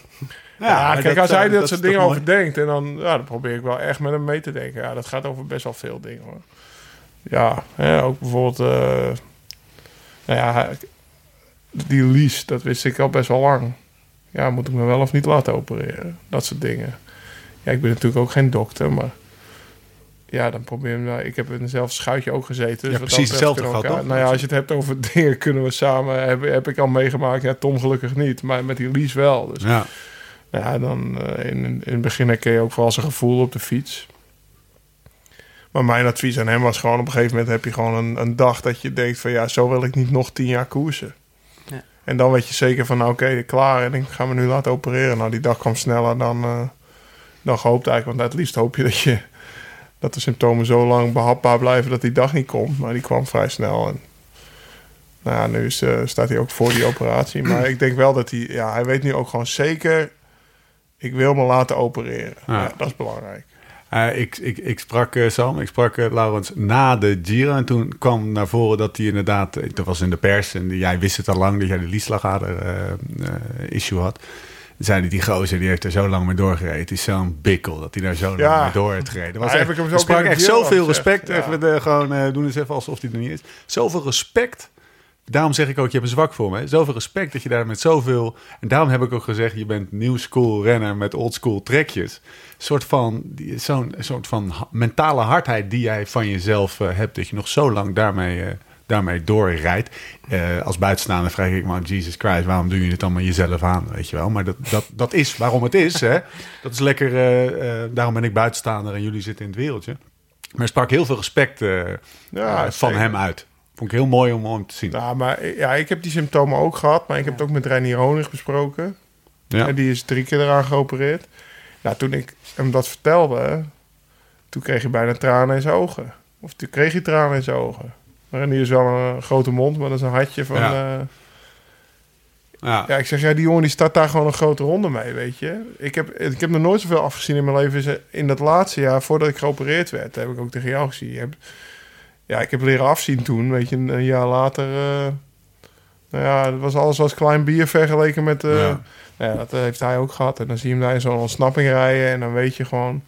ja, ja, kijk, als hij dat, dat soort dingen over denkt, en dan, ja, dan probeer ik wel echt met hem mee te denken. Ja, dat gaat over best wel veel dingen, hoor. Ja, hè, ook bijvoorbeeld, nou ja, die lease, dat wist ik al best wel lang. Ja, moet ik me wel of niet laten opereren? Dat soort dingen. Ja, ik ben natuurlijk ook geen dokter, maar ja, dan probeer ik. Ik heb in eenzelfde schuitje ook gezeten. Dus ja, precies hetzelfde gehad, toch? Nou ja, als je het hebt over dingen kunnen we samen... heb, heb ik al meegemaakt. Ja, Tom gelukkig niet, maar met die lease wel. Dus ja, ja dan uh, in, in het begin herken je ook vooral zijn gevoel op de fiets. Maar mijn advies aan hem was gewoon... op een gegeven moment heb je gewoon een, een dag dat je denkt van... ja, zo wil ik niet nog tien jaar koersen. En dan weet je zeker van, nou oké, klaar. En ik ga me nu laten opereren. Nou, die dag kwam sneller dan, uh, dan gehoopt eigenlijk. Want het liefst hoop je dat, je dat de symptomen zo lang behapbaar blijven dat die dag niet komt. Maar die kwam vrij snel. En nou ja, nu is, uh, staat hij ook voor die operatie. Maar ik denk wel dat hij, ja, hij weet nu ook gewoon zeker... ik wil me laten opereren. Ja. ja dat is belangrijk. Uh, ik, ik, ik sprak uh, Sam, ik sprak uh, Laurens na de Giro. En toen kwam naar voren dat hij inderdaad... Dat was in de pers en jij wist het al lang dat jij de Lieslagader-issue had. Zei hij, die gozer die heeft er zo lang mee doorgereden. Het is zo'n bikkel dat hij daar zo lang Ja. mee door heeft gereden. Was Ja, echt, heb ik hem zo sprak echt zoveel respect. Ja. Even de, gewoon eh, doen eens even alsof hij er niet is. Zoveel respect. Daarom zeg ik ook, je hebt een zwak voor me. Zoveel respect dat je daar met zoveel... En daarom heb ik ook gezegd, je bent new school renner met old school trekjes. Een soort van, zo'n soort van mentale hardheid die jij van jezelf eh, hebt. Dat je nog zo lang daarmee, eh, daarmee doorrijdt. Eh, als buitenstaander vraag ik me, Jesus Christ, waarom doe je dit allemaal jezelf aan? Weet je wel, maar dat, dat, dat is waarom het is. Hè? Dat is lekker, daarom ben ik buitenstaander en jullie zitten in het wereldje. Maar er sprak heel veel respect Ja, van hem uit. Vond ik heel mooi om hem te zien. Ja, maar ja, ik heb die symptomen ook gehad, maar ik heb het ook met Reinier Honig besproken. Ja. En die is drie keer eraan geopereerd. Nou, toen ik hem dat vertelde, toen kreeg hij bijna tranen in zijn ogen. Of toen kreeg hij tranen in zijn ogen. Reinier is wel een grote mond, maar dat is een hartje van... Ja. Ja. Ja. ja, ik zeg, ja, die jongen die start daar gewoon een grote ronde mee, weet je. Ik heb, ik heb nog nooit zoveel afgezien in mijn leven. In dat laatste jaar, voordat ik geopereerd werd, heb ik ook tegen jou gezien. Je hebt- ja, ik heb leren afzien toen, weet je. Een, een jaar later... eh, nou ja, het was alles als klein bier vergeleken met... eh, Ja. nou ja, dat heeft hij ook gehad. En dan zie je hem daar in zo'n ontsnapping rijden. En dan weet je gewoon...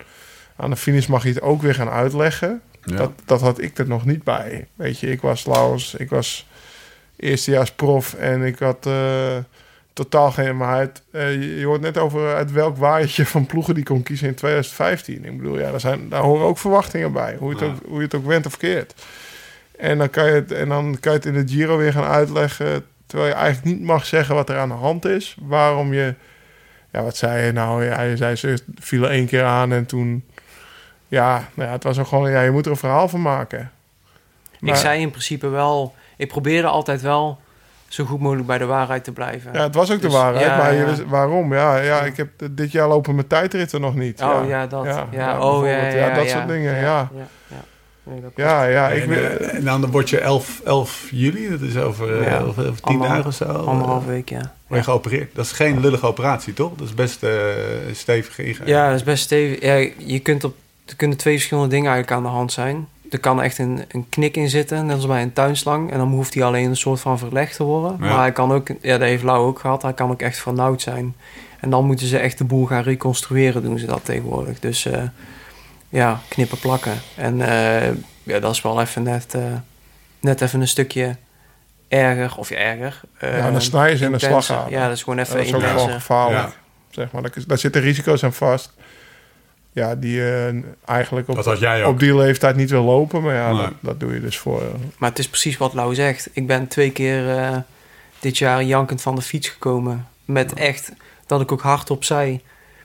Aan de finish mag je het ook weer gaan uitleggen. Ja. Dat, dat had ik er nog niet bij. Weet je, ik was Laurens, ik was eerstejaars prof en ik had eh, totaal geen... Maar het, eh, je hoort net over uit welk waaiertje van ploegen die kon kiezen in 2015. Ik bedoel, ja, daar, zijn, daar horen ook verwachtingen bij. Hoe je, het Ja. ook, hoe je het ook went of keert. En dan, kan je het, en dan kan je het in de Giro weer gaan uitleggen... terwijl je eigenlijk niet mag zeggen wat er aan de hand is. Waarom je... Ja, wat zei je nou? Ja, je zei ze vielen één keer aan en toen... Ja, nou ja, het was ook gewoon... Ja, je moet er een verhaal van maken. Ik zei in principe wel... Ik probeerde altijd wel zo goed mogelijk bij de waarheid te blijven. Ja, het was ook Dus, de waarheid, ja, maar je ja. wist- waarom? Ja, ja, ik heb dit jaar lopen mijn tijdritten nog niet. Oh ja, dat. Ja, ja, oh ja, bijvoorbeeld. ja, Ja, dat ja, soort dingen, ja. Ja, ja, ja. Nee, dat Ja, ja, ik en, eh, en dan word je 11, 11 juli, dat is over, eh, over, over tien dagen of zo. eh, Anderhalf week, ja. Word je geopereerd. Dat is geen lullige operatie, toch? Dat is best eh stevig ingrijpen. Ja, dat is best stevig. Ja, je kunt op, er kunnen twee verschillende dingen eigenlijk aan de hand zijn. Er kan echt een, een knik in zitten, net als bij een tuinslang. En dan hoeft hij alleen een soort van verlegd te worden. Ja. Maar hij kan ook, ja, dat heeft Lau ook gehad, hij kan ook echt vernauwd zijn. En dan moeten ze echt de boel gaan reconstrueren, doen ze dat tegenwoordig. Dus eh, ja, knippen plakken. En eh, ja, dat is wel even net, eh, net even een stukje erger, of ja, erger. eh, Ja, dan snij je ze in een intenser. slagader. Ja, dat is gewoon Ja, even dat is ook gewoon gevaarlijk. Ja. Zeg maar. Daar, daar zitten risico's aan vast. Ja, die je eigenlijk op, op die leeftijd niet wil lopen. Maar ja, Nee. dat, dat doe je dus voor. eh, Maar het is precies wat Lau zegt. Ik ben twee keer eh, dit jaar jankend van de fiets gekomen. Met echt dat ik ook hardop zei.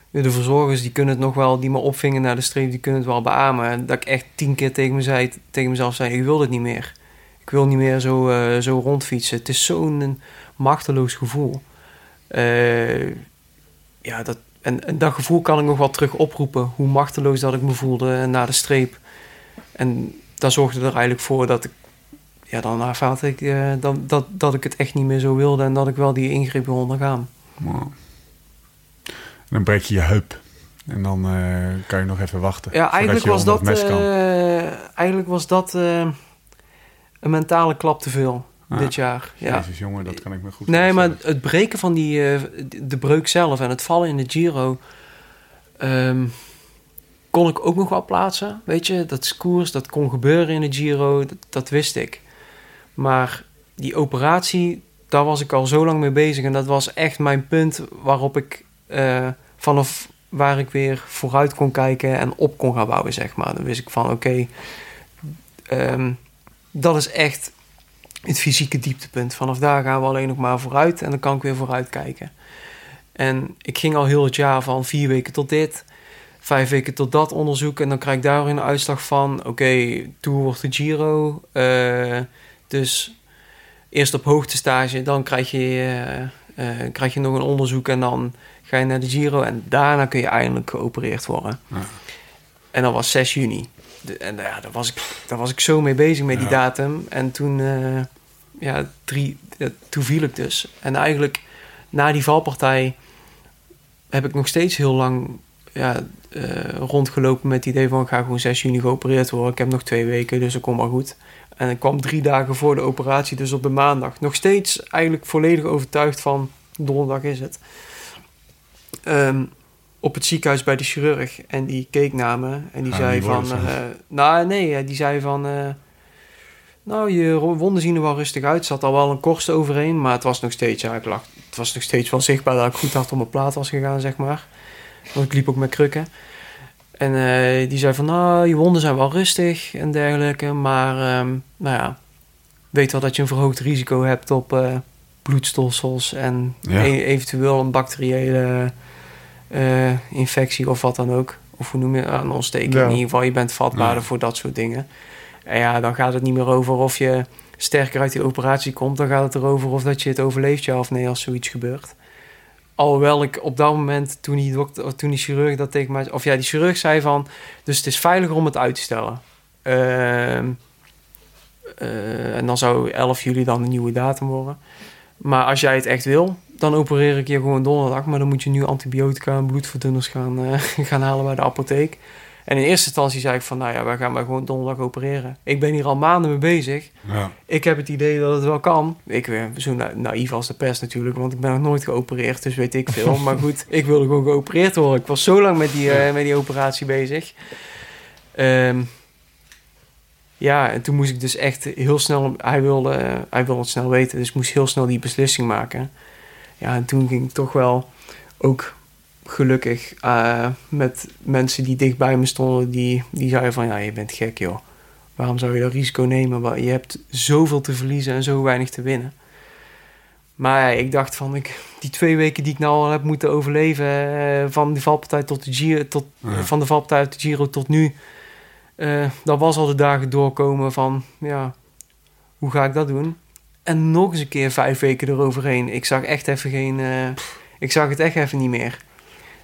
De verzorgers die kunnen het nog wel, die me opvingen naar de streep, die kunnen het wel beamen. En Dat ik echt tien keer tegen, me zei, tegen mezelf zei: Ik wil dit niet meer. Ik wil niet meer zo, eh, zo rondfietsen. Het is zo'n machteloos gevoel. Eh, ja, dat, en, en dat gevoel kan ik nog wel terug oproepen. Hoe machteloos dat ik me voelde na de streep. En dat zorgde er eigenlijk voor dat ik ja, dan ervaarde ik eh, dat, dat, dat ik het echt niet meer zo wilde en dat ik wel die ingreep wil ondergaan. Wow. En dan breek je je heup. En dan eh, kan je nog even wachten. Ja, voordat eigenlijk was dat, eh, eigenlijk was dat eh, een mentale klap te veel Ja. dit jaar. Ja. Jezus jongen, dat kan ik me goed Nee, maar het breken van die, eh, de breuk zelf en het vallen in de Giro ehm, kon ik ook nog wel plaatsen. Weet je, dat is koers, dat kon gebeuren in de Giro, dat, dat wist ik. Maar die operatie, daar was ik al zo lang mee bezig en dat was echt mijn punt waarop ik eh, vanaf waar ik weer vooruit kon kijken en op kon gaan bouwen, zeg maar. Dan wist ik van, oké, ehm, dat is echt het fysieke dieptepunt. Vanaf daar gaan we alleen nog maar vooruit en dan kan ik weer vooruit kijken. En ik ging al heel het jaar van vier weken tot dit, vijf weken tot dat onderzoek. En dan krijg ik daar een uitslag van: oké, Tour wordt de Giro. eh, dus eerst op hoogtestage, dan krijg je, eh, eh, krijg je nog een onderzoek en dan ga je naar de Giro. En daarna kun je eindelijk geopereerd worden. Ja. En dat was 6 juni. De- en ja, daar, was ik, daar was ik zo mee bezig met die Ja. datum. En toen, eh, ja, drie, toen viel ik dus. En eigenlijk na die valpartij heb ik nog steeds heel lang ja, uh, rondgelopen met het idee van... ik ga gewoon 6 juni geopereerd worden. Ik heb nog twee weken, dus dat komt maar goed. En ik kwam drie dagen voor de operatie, dus op de maandag. Nog steeds eigenlijk volledig overtuigd van... donderdag is het. Um, op het ziekenhuis bij de chirurg. En die keek naar me en die zei van... Uh, nou, nee, die zei van... Uh, nou, je wonden zien er wel rustig uit. zat al wel een korst overheen, maar het was nog steeds... Ja, ik lag, het was nog steeds wel zichtbaar dat ik goed hard op mijn plaat was gegaan, zeg maar. Want ik liep ook met krukken. En uh, die zei van, nou, je wonden zijn wel rustig en dergelijke. Maar, um, nou ja, weet wel dat je een verhoogd risico hebt op bloedstolsels... en ja. e eventueel een bacteriële uh, infectie of wat dan ook. Of hoe noem je een ontsteking. In ieder geval, je bent vatbaarder voor dat soort dingen. En ja, dan gaat het niet meer over of je sterker uit die operatie komt. Dan gaat het erover of dat je het overleeft, ja of nee, als zoiets gebeurt. Alhoewel ik op dat moment, toen die, dokter, toen die chirurg dat tegen mij... Of ja, die chirurg zei van... Dus het is veiliger om het uit te stellen. Uh, uh, en dan zou 11 juli dan een nieuwe datum worden. Maar als jij het echt wil, dan opereer ik je gewoon donderdag. Maar dan moet je nu antibiotica en bloedverdunners gaan, uh, gaan halen bij de apotheek. En in eerste instantie zei ik van, nou ja, wij gaan maar gewoon donderdag opereren. Ik ben hier al maanden mee bezig. Ja. Ik heb het idee dat het wel kan. Ik ben zo na naïef als de pers natuurlijk, want ik ben nog nooit geopereerd, dus weet ik veel. maar goed, ik wilde gewoon geopereerd worden. Ik was zo lang met die, uh, met die operatie bezig. Um, ja, en toen moest ik dus echt heel snel... Hij wilde, hij wilde het snel weten, dus ik moest heel snel die beslissing maken. Ja, en toen ging ik toch wel ook gelukkig uh, met mensen die dicht bij me stonden... die, die zeiden van, ja, je bent gek, joh. Waarom zou je dat risico nemen? Je hebt zoveel te verliezen en zo weinig te winnen. Maar ja, ik dacht van, ik, die twee weken die ik nou al heb moeten overleven... Uh, van de valpartij tot de Giro, tot, van de valpartij uit de Giro tot nu uh, dat was al de dagen doorkomen van, ja, hoe ga ik dat doen? En nog eens een keer vijf weken eroverheen. Ik zag echt even geen, uh, ik zag het echt even niet meer.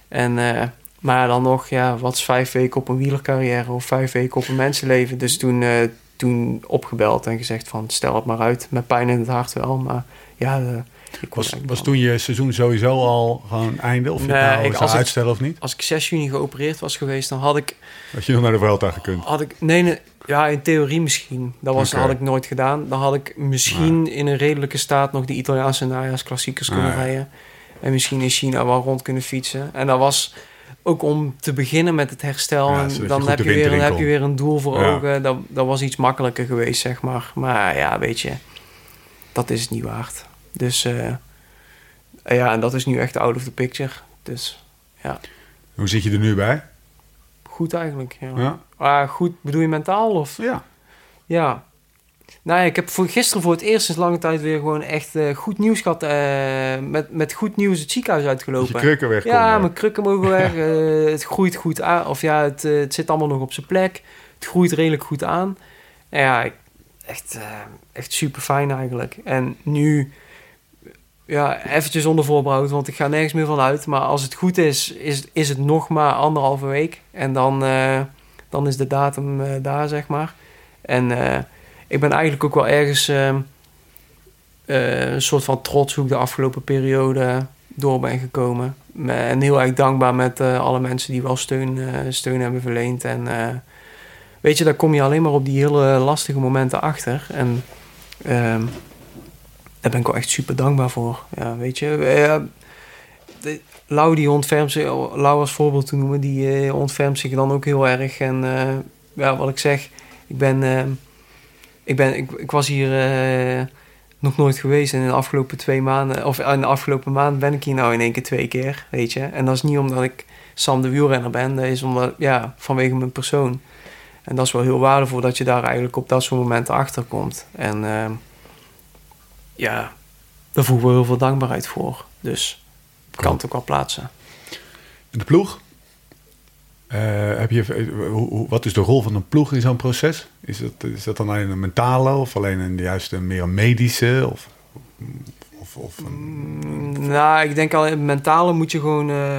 En, uh, maar dan nog, ja, wat is vijf weken op een wielercarrière of vijf weken op een mensenleven? Dus toen, toen opgebeld en gezegd van, stel het maar uit. Met pijn in het hart wel, maar ja... was, was toen je seizoen sowieso al gewoon einde? Of je nee, nou ik, als uitstellen of niet? Als ik 6 juni geopereerd was geweest, dan had ik had je nog naar de Vuelta gekund? Had ik, nee, nee, ja, in theorie misschien. Dat was, had ik nooit gedaan. Dan had ik misschien in een redelijke staat nog de Italiaanse najaarsklassiekers kunnen rijden. En misschien in China wel rond kunnen fietsen. En dat was ook om te beginnen met het herstel. en dan heb je, weer, dan heb je weer een doel voor ogen. Dat, dat was iets makkelijker geweest, zeg maar. Maar ja, weet je, dat is het niet waard. Dus uh, ja, en dat is nu echt out of the picture. Dus ja. Hoe zit je er nu bij? goed eigenlijk. Ja. ja. Ah, goed, bedoel je mentaal? Of? Ja. Ja. Nou, ik heb voor gisteren voor het eerst sinds lange tijd weer gewoon echt uh, goed nieuws gehad. Uh, met, met goed nieuws het ziekenhuis uitgelopen. je krukken weg. Ja, mijn krukken mogen weg. het groeit goed aan. Of ja, het, het zit allemaal nog op zijn plek. Het groeit redelijk goed aan. ja, echt, echt super fijn eigenlijk. En nu ja, eventjes onder voorbehoud, want ik ga nergens meer van uit. Maar als het goed is, is, is het nog maar anderhalve week. En dan, uh, dan is de datum uh, daar, zeg maar. En uh, ik ben eigenlijk ook wel ergens ehm, een soort van trots hoe ik de afgelopen periode door ben gekomen. En heel erg dankbaar met alle mensen die wel steun, steun hebben verleend. En weet je, daar kom je alleen maar op die hele lastige momenten achter. En ehm, daar ben ik wel echt super dankbaar voor. Ja, weet je. Uh, Lau die ontfermt zich, Lau als voorbeeld te noemen, die uh, ontfermt zich dan ook heel erg. En uh, ja, wat ik zeg, ik ben, ik, ben ik, ik, was hier nog nooit geweest. En in de afgelopen twee maanden, of in de afgelopen maand ben ik hier nou in één keer twee keer, weet je. En dat is niet omdat ik Sam de wielrenner ben, dat is omdat, ja, vanwege mijn persoon. En dat is wel heel waardevol dat je daar eigenlijk op dat soort momenten achter komt. En ja, daar voegen we heel veel dankbaarheid voor. Dus ik kan het ook wel plaatsen. In de ploeg? Uh, heb je, uh, wat is de rol van een ploeg in zo'n proces? Is dat, is dat dan alleen een mentale of alleen een juist meer een medische? Of, of, of een, mm, nou, ik denk al in mentale moet je gewoon. Uh,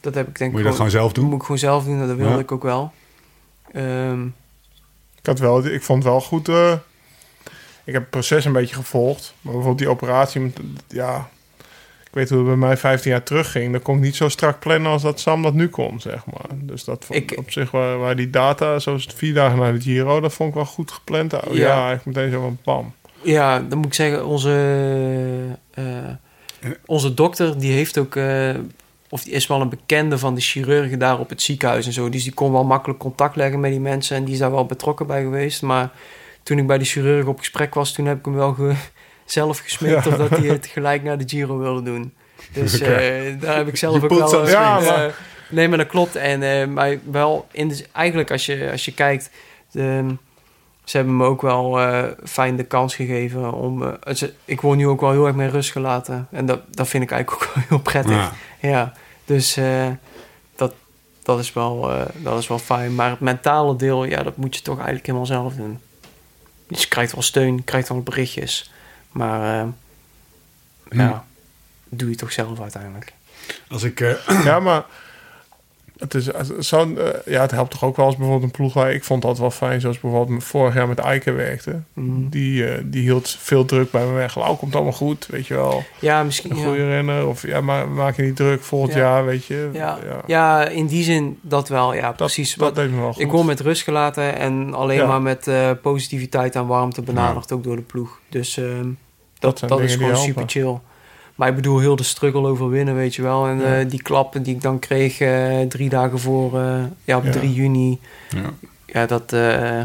dat heb ik denk Moet je dat gewoon zelf doen? Moet ik gewoon zelf doen, dat wilde ik ook wel. Um, ik had wel, ik vond het wel goed ik heb het proces een beetje gevolgd. Maar bijvoorbeeld die operatie, ja, ik weet hoe het bij mij 15 jaar terug ging. Dan kon ik niet zo strak plannen als dat Sam dat nu kon, zeg maar. Dus dat vond Ik- op zich waar, waar die data, zoals vier dagen na de Giro, dat vond ik wel goed gepland. Oh, ja. Ja. eigenlijk meteen zo van pam. Ja, dan moet ik zeggen, onze, eh, onze dokter, die heeft ook, eh, of die is wel een bekende van de chirurgen daar op het ziekenhuis en zo. Dus die kon wel makkelijk contact leggen met die mensen en die is daar wel betrokken bij geweest. Maar toen ik bij de chirurg op gesprek was, toen heb ik hem wel ge- zelf gesmeekt Ja. of dat hij het gelijk naar de Giro wilde doen. Dus eh, daar heb ik zelf Je ook wel... eh, Ja, maar- nee, maar dat klopt. En eh, maar wel, in de, eigenlijk als je, als je kijkt... De, ze hebben me ook wel fijn de kans gegeven om... ik word nu ook wel heel erg met rust gelaten. En dat, dat vind ik eigenlijk ook wel heel prettig. Ja. Ja, dus dat, dat, is wel, dat is wel fijn. Maar het mentale deel, ja, dat moet je toch eigenlijk helemaal zelf doen. Dus je krijgt wel steun, je krijgt wel berichtjes. Maar eh, ja, doe je toch zelf uiteindelijk. Als ik... eh, Ja, maar het, is, eh, ja, het helpt toch ook wel als bijvoorbeeld een ploeg waar ik vond dat wel fijn, zoals bijvoorbeeld vorig jaar met Eiken werkte. Mhm. Die, eh, die hield veel druk bij me weg. Lau komt allemaal goed, weet je wel. Ja, misschien. Een ja. goede renner. Of ja, maar maak je niet druk volgend Ja. jaar, weet je. Ja. Ja, in die zin dat wel. Ja, dat, precies. Dat Wat, deed me wel goed. ik word met rust gelaten en alleen Ja. maar met eh, positiviteit en warmte benaderd ook door de ploeg. Dus ehm, dat, dat, is gewoon helpen. super chill. Maar ik bedoel, heel de struggle overwinnen, weet je wel. En Ja. eh, die klappen die ik dan kreeg eh, drie dagen voor, eh, ja, op Ja. 3 juni. ja. Ja, dat, eh,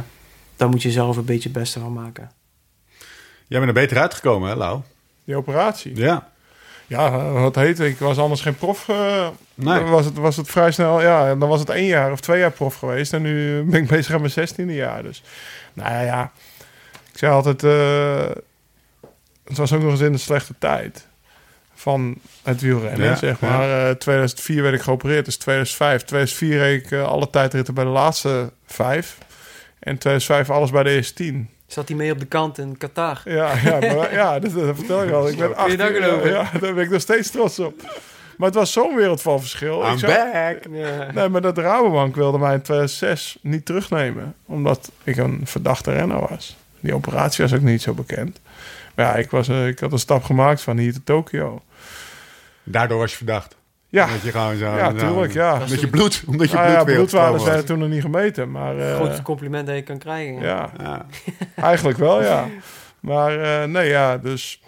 daar moet je zelf een beetje het beste van maken. Jij bent er beter uitgekomen, hè, Lau? Die operatie. Ja. Ja, wat heet Ik was anders geen prof. Nee. Dan was het, was het vrij snel. Ja, en dan was het één jaar of twee jaar prof geweest. En nu ben ik bezig aan mijn zestiende jaar. Dus, nou ja, ja. Ik zei altijd... eh, het was ook nog eens in een slechte tijd. Van het wielrennen, Ja, zeg ja. maar. Eh 2004 werd ik geopereerd, dus 2005. 2004 reed ik eh, alle tijdritten bij de laatste vijf. En 2005 alles bij de eerste tien. Zat hij mee op de kant in Qatar? Ja, ja, maar, ja dat, dat vertel ik al. Ik ben Kun je dat 18, geloven? Ja, daar ben ik nog steeds trots op. Maar het was zo'n wereld van verschil. Ik I'm zou- back. Nee, maar dat Rabobank wilde mij in 2006 niet terugnemen. Omdat ik een verdachte renner was. Die operatie was ook niet zo bekend. Maar ja, ik, was, eh, ik had een stap gemaakt van hier te Tokio. Daardoor was je verdacht. Ja, Dat je gewoon zo... ja zo- ja. Omdat je bloed, omdat je Nou ja, bloedwereld bloedwaarden was. zijn toen nog niet gemeten. Maar eh, Grootste compliment dat je kan krijgen. ja, Ja. eigenlijk wel, ja. Maar eh, nee, ja, dus...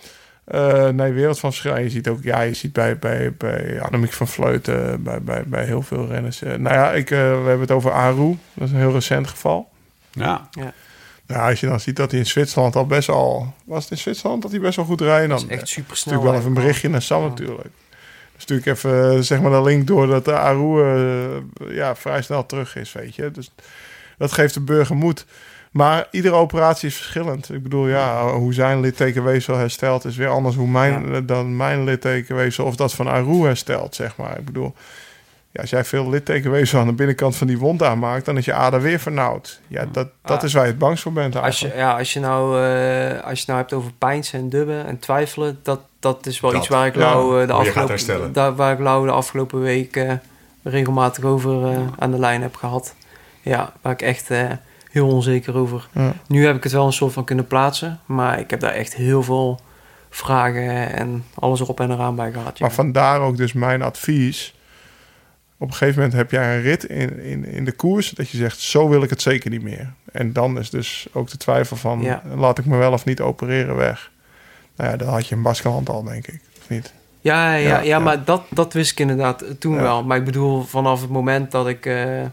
eh, nee, wereld van verschil. Je ziet ook, ja, je ziet bij, bij, bij Annemiek van Vleuten, bij, bij, bij heel veel renners. nou ja, ik, we hebben het over Aru. Dat is een heel recent geval. ja. Ja, als je dan ziet dat hij in Zwitserland al best al... Was het in Zwitserland dat hij best wel goed rijdt? Dat Dan is echt super snel. natuurlijk wel even een berichtje naar Sam Ja. natuurlijk. Dus natuurlijk even eh, zeg maar de link door dat de Aru eh, ja, vrij snel terug is, weet je. Dus dat geeft de burger moed. Maar iedere operatie is verschillend. Ik bedoel, ja, hoe zijn littekenweefsel herstelt is weer anders hoe mijn, dan mijn littekenweefsel of dat van Aru herstelt, zeg maar. Ik bedoel, ja, als jij veel littekenweefsel aan de binnenkant van die wond aanmaakt, dan is je ader weer vernauwd. Ja, dat, dat Ah. is waar je het bangst voor bent Als je, ja, als je nou, eh, als je nou hebt over pijnsen en dubben en twijfelen, dat, dat is wel Dat. iets waar ik eh, de Hoe je gaat afgelopen, herstellen. daar, waar ik Lau de afgelopen week eh, regelmatig over eh, aan de lijn heb gehad. Ja, waar ik echt eh, heel onzeker over. Ja. Nu heb ik het wel een soort van kunnen plaatsen, maar ik heb daar echt heel veel vragen en alles erop en eraan bij gehad. ja. Maar vandaar ook dus mijn advies. Op een gegeven moment heb jij een rit in, in, in de koers dat je zegt, zo wil ik het zeker niet meer. En dan is dus ook de twijfel van, Ja. laat ik me wel of niet opereren weg. Nou ja, dan had je een Baskeland al, denk ik. Of niet? Ja, ja, ja, maar dat, dat wist ik inderdaad toen wel. Maar ik bedoel, vanaf het moment dat ik... eh, eh,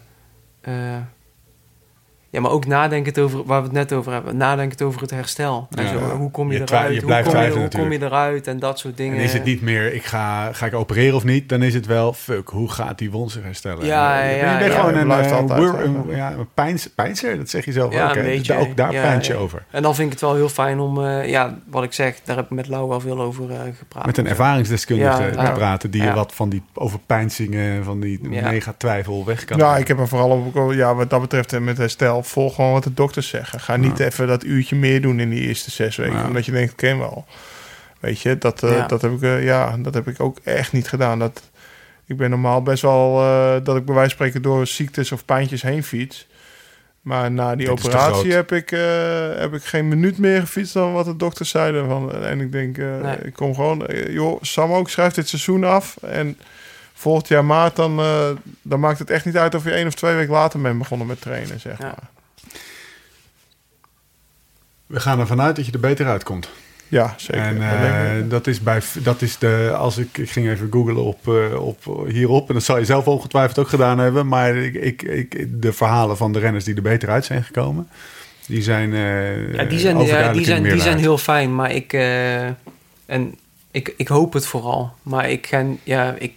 ja, maar ook nadenkend over, waar we het net over hebben, nadenkend over het herstel. En Ja. zo, hoe kom je, Je eruit? je hoe, blijft kom je, twijfelen hoe kom je eruit? En dat soort dingen. En is het niet meer, ik ga, ga ik opereren of niet? Dan is het wel, fuck, hoe gaat die wond zich herstellen? Ja, je ja, bent ja. gewoon Je een, blijft eh, altijd een, ja, een pijns, pijnser, dat zeg je zelf Ja, ook. een beetje. Ook daar Ja, pijnt je ja. over. En dan vind ik het wel heel fijn om, eh, ja, wat ik zeg, daar heb ik met Lau wel veel over eh, gepraat. Met een ervaringsdeskundige Ja, te ja. praten die je Ja. wat van die overpijnzingen, van die mega twijfel weg kan Ja, halen. ik heb er vooral ook, ja, wat dat betreft en met herstel, volg gewoon wat de dokters zeggen. Ga niet even dat uurtje meer doen in die eerste zes weken, Ja. omdat je denkt, ken wel. Weet je, dat, eh, Ja. dat, heb ik, eh, ja, dat heb ik ook echt niet gedaan. Dat, ik ben normaal best wel, eh, dat ik bij wijze van spreken door ziektes of pijntjes heen fiets. Maar na die Dit operatie heb ik, heb ik geen minuut meer gefietst dan wat de dokters zeiden. Van, en ik denk, Nee. ik kom gewoon... joh, Sam ook schrijft dit seizoen af. En volgend jaar maart, dan, dan maakt het echt niet uit of je één of twee weken later bent begonnen met trainen, zeg Ja. We gaan ervan uit dat je er beter uitkomt. Ja, zeker. En eh, dat is bij dat is de als ik, ik ging even googlen op, eh, op hierop en dat zal je zelf ongetwijfeld ook gedaan hebben, maar ik, ik, ik, de verhalen van de renners die er beter uit zijn gekomen, die zijn eh Ja, die zijn, ja, die zijn, die zijn heel fijn, maar ik, eh, en ik, ik hoop het vooral. Maar ik, ga, ja, ik,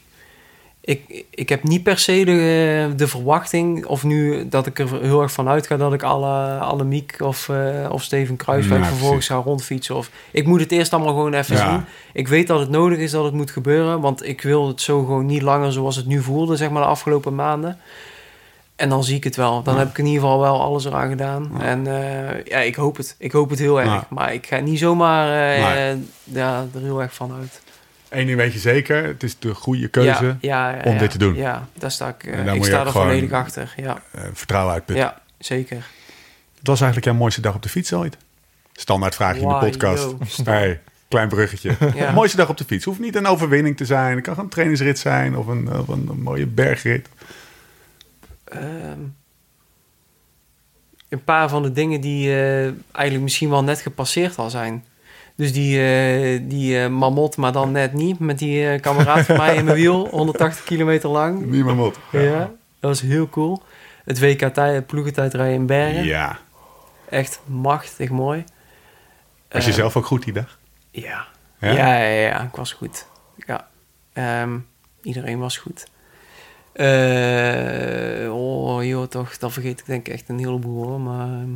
ik, ik heb niet per se de, de verwachting, of nu dat ik er heel erg van uitga dat ik alle, alle Miek of, eh, of Steven Kruiswijk Ja, vervolgens precies. ga rondfietsen. Of, ik moet het eerst allemaal gewoon even Ja. zien. Ik weet dat het nodig is dat het moet gebeuren, want ik wil het zo gewoon niet langer zoals het nu voelde, zeg maar de afgelopen maanden. En dan zie ik het wel. Dan Ja. heb ik in ieder geval wel alles eraan gedaan. Ja. En eh, ja, ik hoop het. Ik hoop het heel erg. Ja. Maar ik ga niet zomaar eh, ja, er heel erg van uit. Eén ding weet je zeker, het is de goede keuze. Ja, ja, ja, om ja. dit te doen. Ja, daar sta ik. eh, En daar ik sta er gewoon- volledig achter. Ja, Eh, vertrouwen uitputten. ja zeker. Het was eigenlijk jouw mooiste dag op de fiets ooit. Standaard vraagje in de podcast. yo. Hey, klein bruggetje. Ja. mooiste dag op de fiets. Hoeft niet een overwinning te zijn. Het kan gewoon een trainingsrit zijn of een, of een, een mooie bergrit. Ehm, een paar van de dingen die eh, eigenlijk misschien wel net gepasseerd al zijn. Dus die, eh die mamot, maar dan net niet. Met die eh, kameraad van mij in mijn wiel. 180 kilometer lang. Niemand mot. Ja. dat was heel cool. Het WK tij- ploegentijdrijden in Bergen. Ja. Echt machtig mooi. Was je zelf ook goed die dag? Ja. Ja? Ja? Ja, ja, ik was goed. Ja. Ehm, iedereen was goed. Oh, joh, toch, dan vergeet ik denk ik echt een heleboel hoor. Maar, ehm,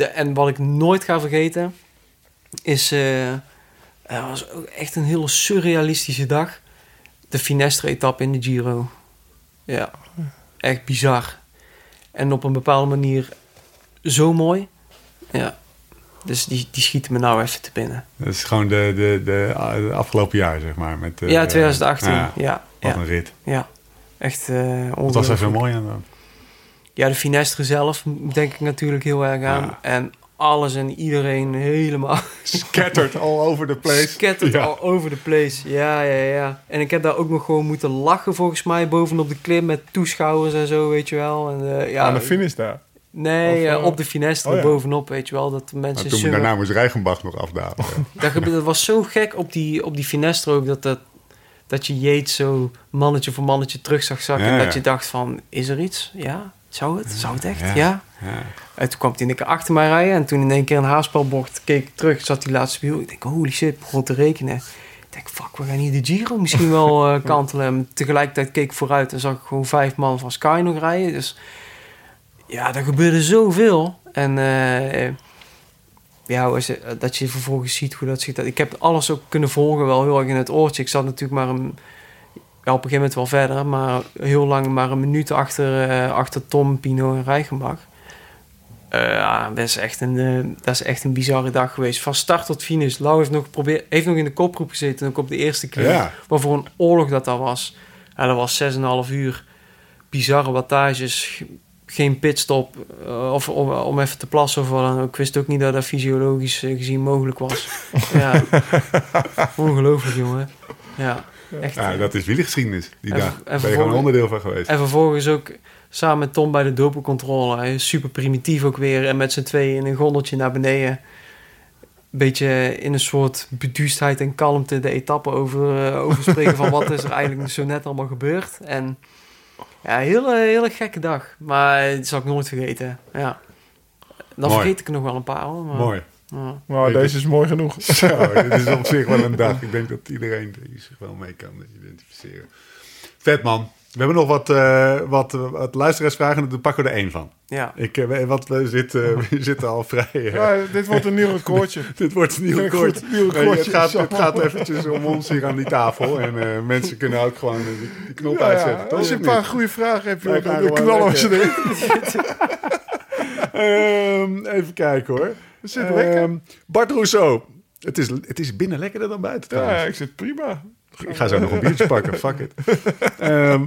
de, en wat ik nooit ga vergeten, is... eh het was ook echt een hele surrealistische dag. De Finestre-etappe in de Giro. Ja, echt bizar. En op een bepaalde manier zo mooi. Ja, dus die, die schieten me nou even te binnen. Dat is gewoon de, de, de, de afgelopen jaar, zeg maar. Met, eh, ja, 2018. ja, Ja, wat ja, een rit. ja. Echt eh Wat was er ongelooflijk. zo mooi aan dan? Ja, de Finestre zelf denk ik natuurlijk heel erg aan. Ja. En alles en iedereen helemaal Scattered all over the place. Scattered Ja. all over the place. Ja, ja, ja. En ik heb daar ook nog gewoon moeten lachen volgens mij bovenop de klim met toeschouwers en zo, weet je wel. En, eh, ja, Aan de finish daar. Nee, Of, eh, op de Finestre oh ja. bovenop, weet je wel. Dat de mensen toen zingen. daarna moest Rijgenbach nog afdalen. Dat, dat was zo gek op die, op die Finestre ook, dat, dat, dat je Yates zo mannetje voor mannetje terug zag zakken. En dat je dacht van, is er iets? Ja, zou het? Zou het echt? Ja. Ja. ja. En toen kwam hij in één keer achter mij rijden. En toen in één keer een haarspelbocht keek ik terug, zat die laatste wiel. Ik denk, holy shit, begon te rekenen. Ik denk, fuck, we gaan hier de Giro misschien wel eh, kantelen. En tegelijkertijd keek ik vooruit en zag ik gewoon vijf man van Sky nog rijden. Dus ja, er gebeurde zoveel. En eh, ja, eh, dat je vervolgens ziet hoe dat zit. Ik heb alles ook kunnen volgen, wel heel erg in het oortje. Ik zat natuurlijk maar een, ja, op een gegeven moment wel verder, maar heel lang maar een minuut achter, eh, achter Tom, Pino en Reichenbach. Eh, ja, dat is, echt een, eh, dat is echt een bizarre dag geweest. Van start tot finish. Lau heeft nog, geprobeerd, heeft nog in de kopgroep gezeten, ook op de eerste keer. Ja. Wat voor een oorlog dat dat was. Ja, dat was 6,5 uur. Bizarre wattages. ge- Geen pitstop. of om, om even te plassen of wat dan ook. Ik wist ook niet dat dat fysiologisch gezien mogelijk was. ja. Ongelooflijk, jongen. Ja, echt. Ja, eh. dat is wielergeschiedenis, die En dag. en Daar ben je gewoon onderdeel van geweest. En vervolgens ook samen met Tom bij de dopencontrole. Hij is Super primitief ook weer. En met z'n tweeën in een gondeltje naar beneden. Beetje in een soort beduustheid en kalmte de etappe over, eh, overspreken van wat is er eigenlijk zo net allemaal gebeurd. En ja, hele, hele gekke dag. Maar dat zal ik nooit vergeten. Ja. Dan Mooi. vergeet ik er nog wel een paar hoor. Maar, Mooi. Ja. Deze is mooi genoeg. Zo, dit is op zich wel een dag. Ik denk dat iedereen zich wel mee kan identificeren. Vet man. We hebben nog wat, eh, wat, wat luisteraarsvragen. Daar pakken we er één van. ja. Ik, eh, wat, we, zitten, we zitten al vrij. eh, Ja, dit wordt een nieuw recordje. Dit wordt een nieuw record. het, gaat, het gaat eventjes om ons hier aan die tafel. En mensen kunnen ook gewoon die, knop Ja, uitzetten. ja. Als je een paar goede vragen hebt, joh, dan knallen we ze erin. Ehm, even kijken hoor. Zitten lekker. Ehm, Bart Rousseau. Het is, het is binnen lekkerder dan buiten Ja, ik zit prima. Ik ga zo nog een biertje pakken, fuck it. Ehm,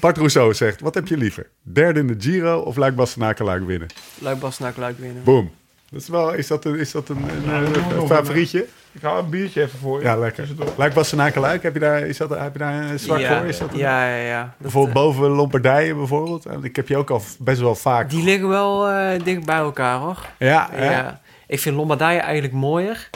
Bart Rousseau zegt, wat heb je liever? Derde in de Giro of Luik Bastenaken Luik winnen? Luik Bastenaak Luik winnen. Boom. Dat is, wel, is dat een, is dat een, een, een- een favorietje? Ik haal een biertje even voor je. Ja, lekker. Tussendoor. Luik Bastenaken Luik, heb je daar, is dat, heb je daar een zwak ja, voor? Is dat een- ja, ja, ja. Dat, Bijvoorbeeld eh, boven Lombardije bijvoorbeeld. Ik heb je ook al best wel vaak... die liggen wel eh, dicht bij elkaar hoor. Ja, ja, Ja. Ja. Ik vind Lombardije eigenlijk mooier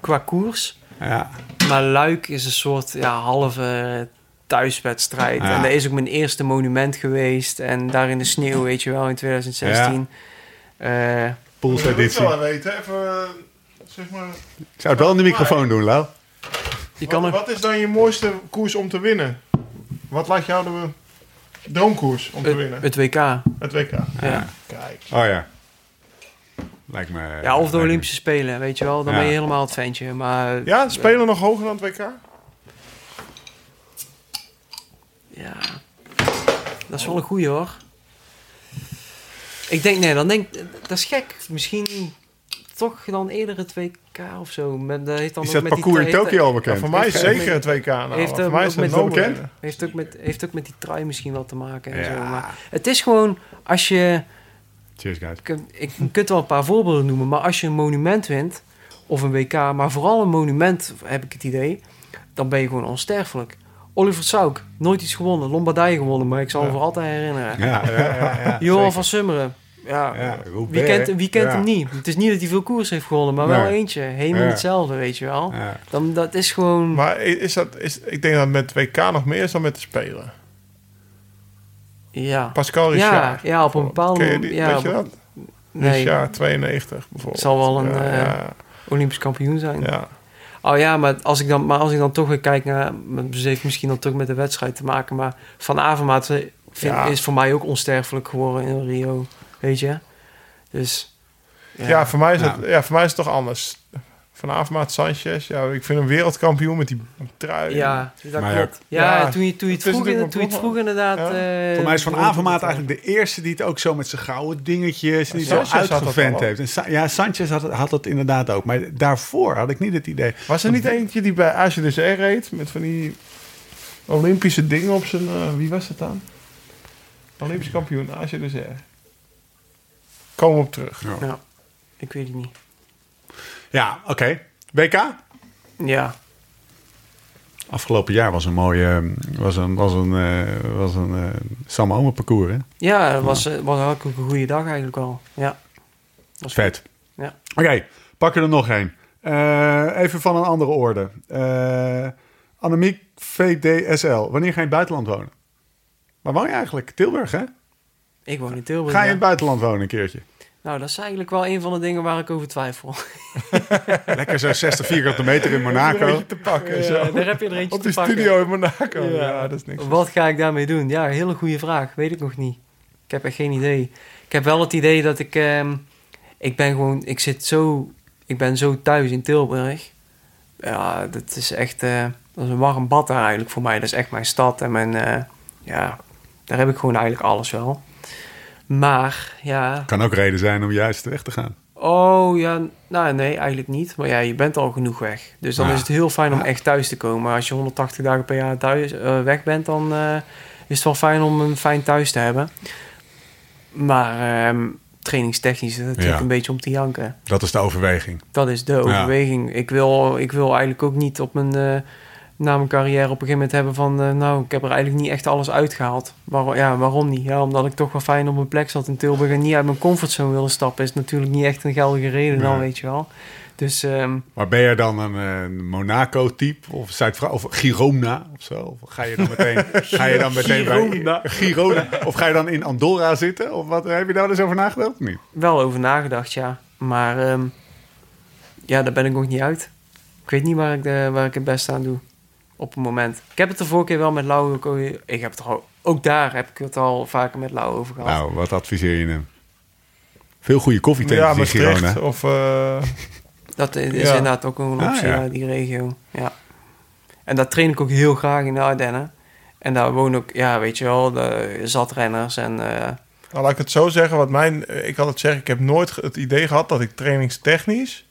qua koers. ja. Maar Luik is een soort ja, halve thuiswedstrijd. Ja. En dat is ook mijn eerste monument geweest. En daar in de sneeuw, weet je wel, in 2016. Eh, Je moet Poolseditie. wel weten, even, eh, zeg maar... Ik zou het wel in de microfoon doen, Lau. je kan wat, er, wat is dan je mooiste koers om te winnen? Wat laat jou de droomkoers om te winnen? het, het WK. Het WK. Ja. Kijk. Oh ja. Lijkt me... ja, of de me- Olympische Spelen, weet je wel. Dan Ja. ben je helemaal het ventje. Maar Ja, spelen nog hoger dan het WK? Ja, dat is wel een goeie hoor. Ik denk, nee, dan denk dat is gek. Misschien toch dan eerder het WK of zo. Met, dat heeft dan Is ook dat met parcours in die, Tokio al Ja, bekend? voor mij is zeker het WK. Nou, heeft voor mij is het met- no bekend? Heeft ook, met, heeft ook met die trui misschien wat te maken. En Ja. zo. Maar het is gewoon, als je... Cheers, guys. Ik, ik kunt wel een paar voorbeelden noemen, maar als je een monument wint, of een WK, maar vooral een monument, heb ik het idee, dan ben je gewoon onsterfelijk. Oliver Sauk, nooit iets gewonnen, Lombardije gewonnen, maar ik zal hem Ja. voor altijd herinneren. Ja, ja, ja. ja Johan van Summeren, ja, Ja, wie kent, wie kent ja. hem niet? Het is niet dat hij veel koers heeft gewonnen, maar wel eentje. Heen Ja. hetzelfde, weet je wel. Ja. Dan, dat is gewoon... Maar is dat, is, ik denk dat met WK nog meer is dan met de Spelen. Ja. Pascal Ja, Richard. ja, op een ja, weet je dat? Nee, Richard, 92 bijvoorbeeld. zal wel een, ja, eh, ja, Olympisch kampioen zijn. ja. Oh ja, maar als ik dan, maar als ik dan toch weer kijk naar... Dus heeft misschien dan toch met de wedstrijd te maken. Maar Van Avermaat vind, Ja. is voor mij ook onsterfelijk geworden in Rio. Weet je? Dus... Ja, voor, mij is Ja. het, ja, voor mij is het toch anders. Vanavond Maat Sanchez, ja, ik vind hem wereldkampioen met die trui. Ja, dat Maar klopt. Ja, ja, toen je, toen je het vroeg, toen je het een vroeg inderdaad... Ja. eh, Voor mij is Van Avermaat eigenlijk de eerste die het ook zo met zijn gouden dingetjes die zo dat uitgevent heeft. En Sa- ja, Sanchez had, het- had dat inderdaad ook. Maar daarvoor had ik niet het idee. Was er niet eentje die bij ACDC reed met van die Olympische dingen op zijn... eh, wie was dat dan? Olympisch kampioen, ACDC. Kom op terug. Ja, ik weet het niet. Ja, oké. WK? Ja, Afgelopen jaar was een mooie, was een, was een, eh, was een eh Sam Omer parcours. Hè? ja het was, eh, was ook een goede dag eigenlijk wel. Ja. Was Vet. Ja. Oké, pakken er nog een. Eh, even van een andere orde. Eh Annemiek VDSL. Wanneer ga je in het buitenland wonen? Waar woon je eigenlijk? Tilburg, hè? Ik woon in Tilburg. Ga je in het buitenland wonen een keertje? Nou, dat is eigenlijk wel een van de dingen waar ik over twijfel. Lekker zo 60 vierkante meter in Monaco. te pakken. Ja, zo. daar heb je er eentje Op te die pakken. studio in Monaco. Ja, Ja. dat is niks. Wat ga ik daarmee doen? Ja, hele goede vraag. Weet ik nog niet. Ik heb echt geen idee. Ik heb wel het idee dat ik... ehm, ik ben gewoon... Ik zit zo... Ik ben zo thuis in Tilburg. Ja, dat is echt... eh, dat is een warm bad daar eigenlijk voor mij. Dat is echt mijn stad. En mijn... eh, ja, daar heb ik gewoon eigenlijk alles wel. Maar, ja... Kan ook reden zijn om juist weg te gaan. Oh ja, nou nee, eigenlijk niet. Maar ja, je bent al genoeg weg. Dus dan Ja. is het heel fijn om Ja. echt thuis te komen. Maar als je 180 dagen per jaar thuis, eh, weg bent, dan eh, is het wel fijn om een fijn thuis te hebben. Maar ehm, trainingstechnisch is het natuurlijk Ja. een beetje om te janken. Dat is de overweging. Dat is de overweging. Ik, wil, ik wil eigenlijk ook niet op mijn, eh, na mijn carrière op een gegeven moment hebben van... eh, nou, ik heb er eigenlijk niet echt alles uitgehaald. Waarom, ja, waarom niet? Ja, omdat ik toch wel fijn op mijn plek zat in Tilburg... en niet uit mijn comfortzone wilde stappen... is natuurlijk niet echt een geldige reden dan, weet je wel. Dus ehm, Maar ben je dan een eh, Monaco-type of zuid of Girona of zo? Of ga je dan meteen, ga je dan meteen Girona. bij Girona? Of ga je dan in Andorra zitten? Of wat heb je daar eens over nagedacht of niet? wel over nagedacht, ja. Maar ehm, ja, daar ben ik nog niet uit. Ik weet niet waar ik, de, waar ik het beste aan doe. Op het moment. Ik heb het de vorige keer wel met Lau... ook- Ik heb het al, ook daar heb ik het al vaker met Lau over gehad. Nou, wat adviseer je hem? Veel goede Ja, koffietentjes in Maastricht. Girona. Of, eh, Dat is Ja. inderdaad ook een Ah, optie, ja. ja, die regio. Ja. En daar train ik ook heel graag in de Ardennen. En daar wonen ook, ja, weet je wel, de zatrenners en... eh, nou, laat ik het zo zeggen. Wat mijn, ik had het zeggen, ik heb nooit het idee gehad dat ik trainingstechnisch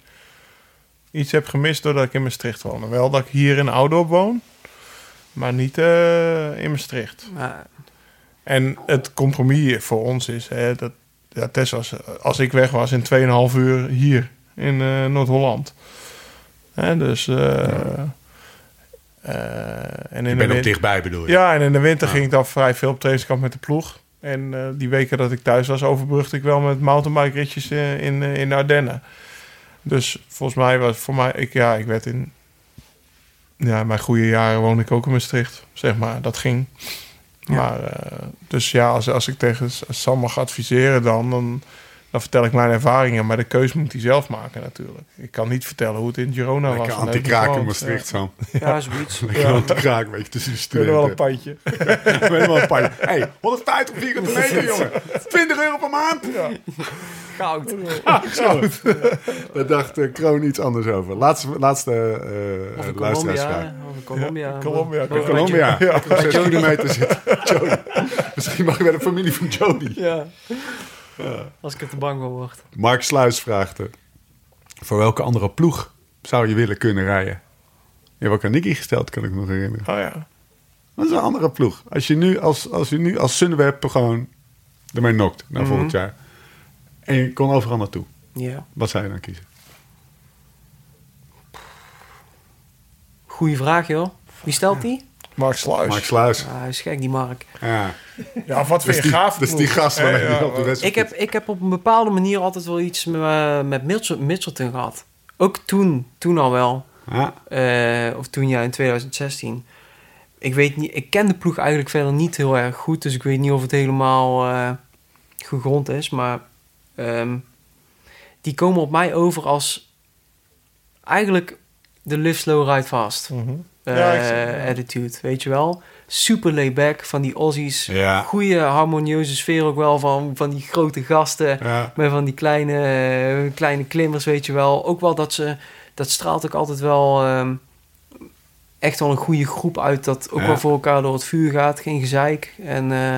iets heb gemist doordat ik in Maastricht woon. Wel dat ik hier in Oudorp woon. maar niet eh, in Maastricht. Maar, En het compromis voor ons is hè, dat ja, Tess was, als ik weg was in 2,5 uur hier in eh, Noord-Holland. Hè, dus. eh, eh, en in Je de bent ook dichtbij bedoel je? Ja, en in de winter Ja. ging ik dan vrij veel op trainingskamp met de ploeg. En eh, die weken dat ik thuis was, overbrugde ik wel met mountainbike ritjes in, in de Ardennen. Dus volgens mij was voor mij, ik, ja, ik werd in ja, mijn goede jaren woonde ik ook in Maastricht, zeg maar. Dat ging. Ja. Maar, eh, dus ja, als, als ik tegen Sam mag adviseren dan, dan, dan vertel ik mijn ervaringen. Maar de keuze moet hij zelf maken natuurlijk. Ik kan niet vertellen hoe het in Girona was. Lekker ik anti-kraak in. Maastricht zo. ja, zoiets. Lekker anti-kraak, weet je, tussen de Ja, kunnen wel een studenten. pandje. Helemaal een paar. Hey, 150 op vierkante meter, jongen. 20 euro per maand. Goud. Zo. Daar dacht eh, Kroon iets anders over. Laatste, laatste eh, Of eh, in luisteraarsvraag. Colombia. Colombia. Colombia. In Colombia. Ja. Op 6 kilometer zit Jody. Misschien mag je bij de familie van Jody. Ja. Als ik er te bang voor word. Mark Sluis vraagt er, voor welke andere ploeg zou je willen kunnen rijden? Je hebt ook aan Nicky gesteld, kan ik me nog herinneren. Oh ja. Dat is een andere ploeg. Als je nu als, als, je nu als Sunweb gewoon ermee nokt naar volgend jaar. En je kon overal naartoe. Ja. Wat zou je dan kiezen? Goeie vraag, joh. Wie stelt die? Mark Sluis. Mark Sluis. Ah, hij is gek, die Mark. Ja. Ja, of wat Dat vind je die, gaaf? is die gast Ja, ja, op de Ik heb, ik heb op een bepaalde manier altijd wel iets met, met Mitchell, Mitchelton gehad. Ook toen, toen al wel. Ja. Eh, of toen ja, in 2016. Ik weet niet, ik ken de ploeg eigenlijk verder niet heel erg goed. Dus ik weet niet of het helemaal eh, gegrond is. Maar ehm, die komen op mij over als eigenlijk de live slow ride fast. Mhm. eh, Ja. attitude, weet je wel. Super laid back van die Aussies. Ja. Goede harmonieuze sfeer ook wel van, van die grote gasten. Ja. Met van die kleine, eh, kleine klimmers, weet je wel. Ook wel dat ze... Dat straalt ook altijd wel... ehm, echt wel een goede groep uit... dat ook Ja. wel voor elkaar door het vuur gaat. Geen gezeik. En, eh,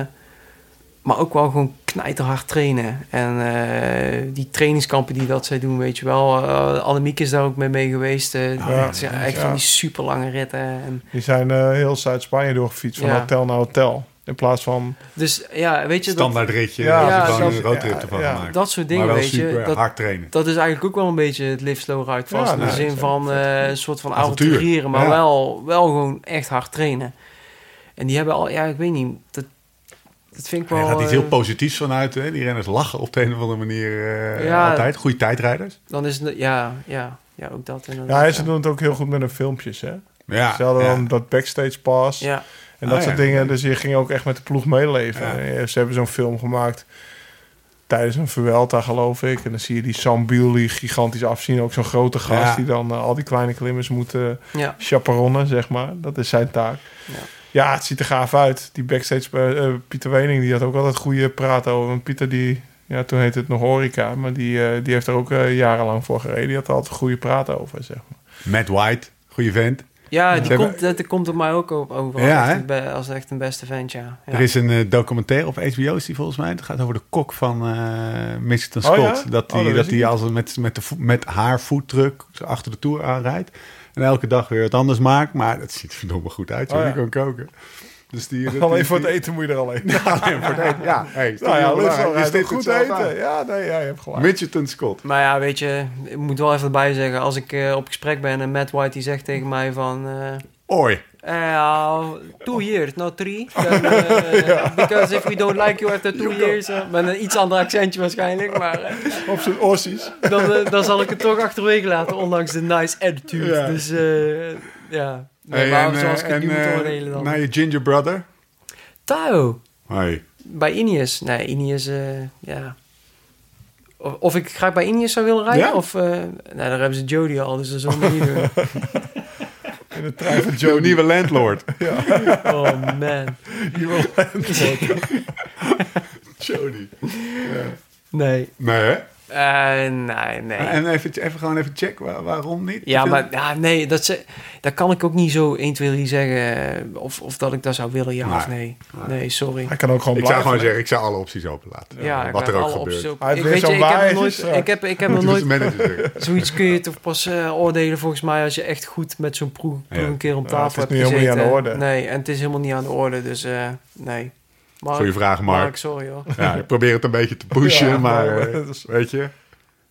maar ook wel gewoon knijterhard trainen. En eh, die trainingskampen die dat zij doen, weet je wel. eh Annemiek is daar ook mee, mee geweest. eh, ja. het zijn echt Ja. van die super lange ritten. En, Die zijn eh, heel Zuid-Spanje doorgefietst, van Ja. hotel naar hotel. In plaats van... dus ja, weet je... Dat, Standaard ritje. Ja, Ja, dat- een roadtrip ja, ervan ja. gemaakt. dat soort dingen, maar wel weet super je. Dat, hard trainen. Dat is eigenlijk ook wel een beetje het live slow ride vast. Ja, in de nee, zin van eh, een soort van Avontuur. avontureren, maar Ja. wel, wel gewoon echt hard trainen. En die hebben al, ja, ik weet niet, dat, dat vind ik wel... Hij gaat iets eh, heel positiefs vanuit. Hè? Die renners lachen op de een of andere manier eh, Ja. altijd. Goede tijdrijders. Dan is het, ja, ja, ja, ook dat inderdaad. Ja, en ze doen het ook heel goed met hun filmpjes, hè? Ja, ze hadden ja. dan dat backstage pass Ja, en dat Ah, soort ja. dingen. Dus je ging ook echt met de ploeg meeleven. Ja. Eh, Ze hebben zo'n film gemaakt tijdens een Vuelta, geloof ik. En dan zie je die Sam Bewley gigantisch afzien. Ook zo'n grote gast Ja. die dan eh, al die kleine klimmers moet eh ja, chaperonnen, zeg maar. Dat is zijn taak. Ja. Ja, het ziet er gaaf uit. Die backstage, eh, eh, Pieter Wening, die had ook altijd goede praten over. En Pieter, die, ja, toen heette het nog horeca, maar die, eh, die heeft er ook eh, jarenlang voor gereden. Die had er altijd goede praten over, zeg maar. Matt White, goede vent. ja die komt, dat, komt op mij ook op- over Ja, als, als echt een beste vent, ja. ja. Er is een documentaire op HBO, is die volgens mij. Het gaat over de kok van eh Michigan Oh, Scott. ja? Dat, die, Oh, dat die als met, met, de, met haar foodtruck achter de tour aanrijdt. En elke dag weer wat anders maakt. Maar dat ziet er verdomme goed uit. Zo Oh, die ja. kan koken. Dus die, Alleen die- voor het eten moet je er alleen. Alleen voor het eten. Ja, hey, is Nou ja, Je stipt goed het eten. aan. Ja, nee, ja, je hebt gelijk. Mitchelton Scott. Maar ja, weet je, ik moet wel even erbij zeggen, als ik eh, op gesprek ben en Matt White die zegt tegen mij van... eh, Oi. Uh, two years, not three. Then, uh, Because if we don't like you after two years... uh, met een iets ander accentje waarschijnlijk, maar eh, Op zijn ossies. dan, eh, dan zal ik het toch achterwege laten, ondanks de nice attitude. Ja. Dus eh, ja, nee, Hey, maar en, zoals eh, ik het nu moet eh, oordelen dan. Naar je ginger brother. Tao, Hoi. bij Ineos. Nee, Ineos, eh, ja... Of, of ik graag bij Ineos zou willen rijden, Ja? of... eh nou, daar hebben ze Jody al, dus dat zullen we niet doen. In de trein van Joe, nieuwe landlord. Oh man. Jody. Nee. Nee, hè? Eh, nee, nee. En even, even gewoon even checken waar- waarom niet. Ja, maar ja, nee, dat, ze, dat kan ik ook niet zo 1, 2, 3 zeggen eh, of, of dat ik dat zou willen, ja of nee. Nee, sorry. Hij kan ook gewoon Ik zou gewoon zeggen, ik zou alle opties openlaten. Ja, ik wat er ook alle gebeurt. Hij Ik weet je, ik heb nog nooit, straks. ik heb, ik heb nog nooit, zoiets kun je toch pas eh, oordelen volgens mij als je echt goed met zo'n proef, Ja. een keer om Ja, tafel het is hebt nu helemaal gezeten. niet aan de orde. Nee, en het is helemaal niet aan de orde, dus eh, nee. Mark, Goeie vraag, Mark. Mark, sorry hoor. Ja, ik probeer het een beetje te pushen, Ja, maar eh, weet je.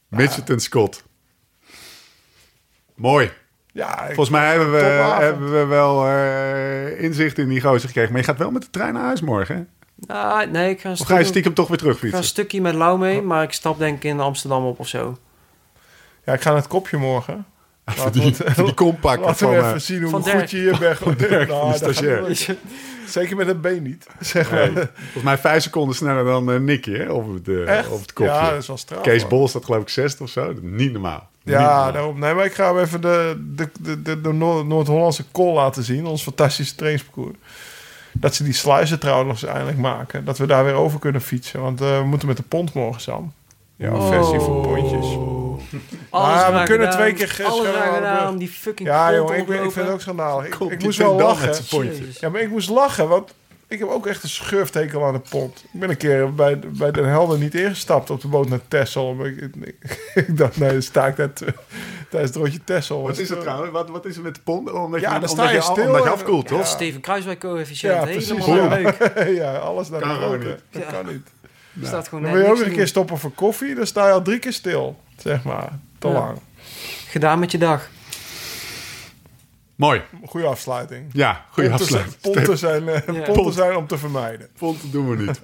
Mitchelton Scott. Mooi. Ja, Volgens mij hebben we, hebben we wel eh, inzicht in die gozer gekregen. Maar je gaat wel met de trein naar huis morgen, hè? Nou, nee, ik ga een Of ga je stukje, stiekem toch weer ik ga een terugfietsen? stukje met Lau mee, maar ik stap denk ik in Amsterdam op of zo. ja, ik ga naar het kopje morgen. Voor die, voor die compact Laten van... we eh, even zien hoe Van goed je hier bent. Dirk, Nou, de dat stagiair. Zeker met een been niet. Zeg maar. nee, volgens mij vijf seconden sneller dan eh, Nicky, hè? Op het, eh, op het kopje. Ja, dat is wel straf. Kees hoor. Bol staat geloof ik zesde of zo. Niet normaal. Niet Ja, normaal. daarom. Nee, maar ik ga hem even de, de, de, de, de Noord- Noord-Hollandse kool laten zien. Ons fantastische trainingsparcours. Dat ze die sluizen trouwens nog eens eindelijk maken. Dat we daar weer over kunnen fietsen. Want eh, we moeten met de pont morgen, Sam. Ja, Oh. versie voor pontjes. Alles Maar we kunnen gedaan, twee keer Alles gedaan om die fucking Ja, jongen, ik, ben- ik vind het ook schandalig. Ik, ik moest wel lachen. Ja, maar ik moest lachen, want ik heb ook echt een schurftekel aan de pont. Ik ben een keer bij, bij Den Helder niet ingestapt op de boot naar Texel. Maar ik, ik, ik dacht, nee, dan sta ik net tijdens het rondje Texel. Wat is het trouwens? Wat, wat is er met de pond? Omdat Ja, je, dan sta omdat je stil omdat je afkoelt, toch? Ja. Steven Kruiswijk coëfficiënt. Ja, precies. Helemaal Ja. leuk. ja, alles naar Kan de roken. niet. Dat Ja. kan niet. Je staat gewoon Dan wil je ook niks een keer stoppen voor koffie. Dan sta je al drie keer stil, zeg maar. Te Ja. lang. Gedaan met je dag. Mooi. Goede afsluiting. Ja, goede zijn- afsluiting. Ponten zijn, eh, Ja. ponten zijn om te vermijden. Ponten doen we niet.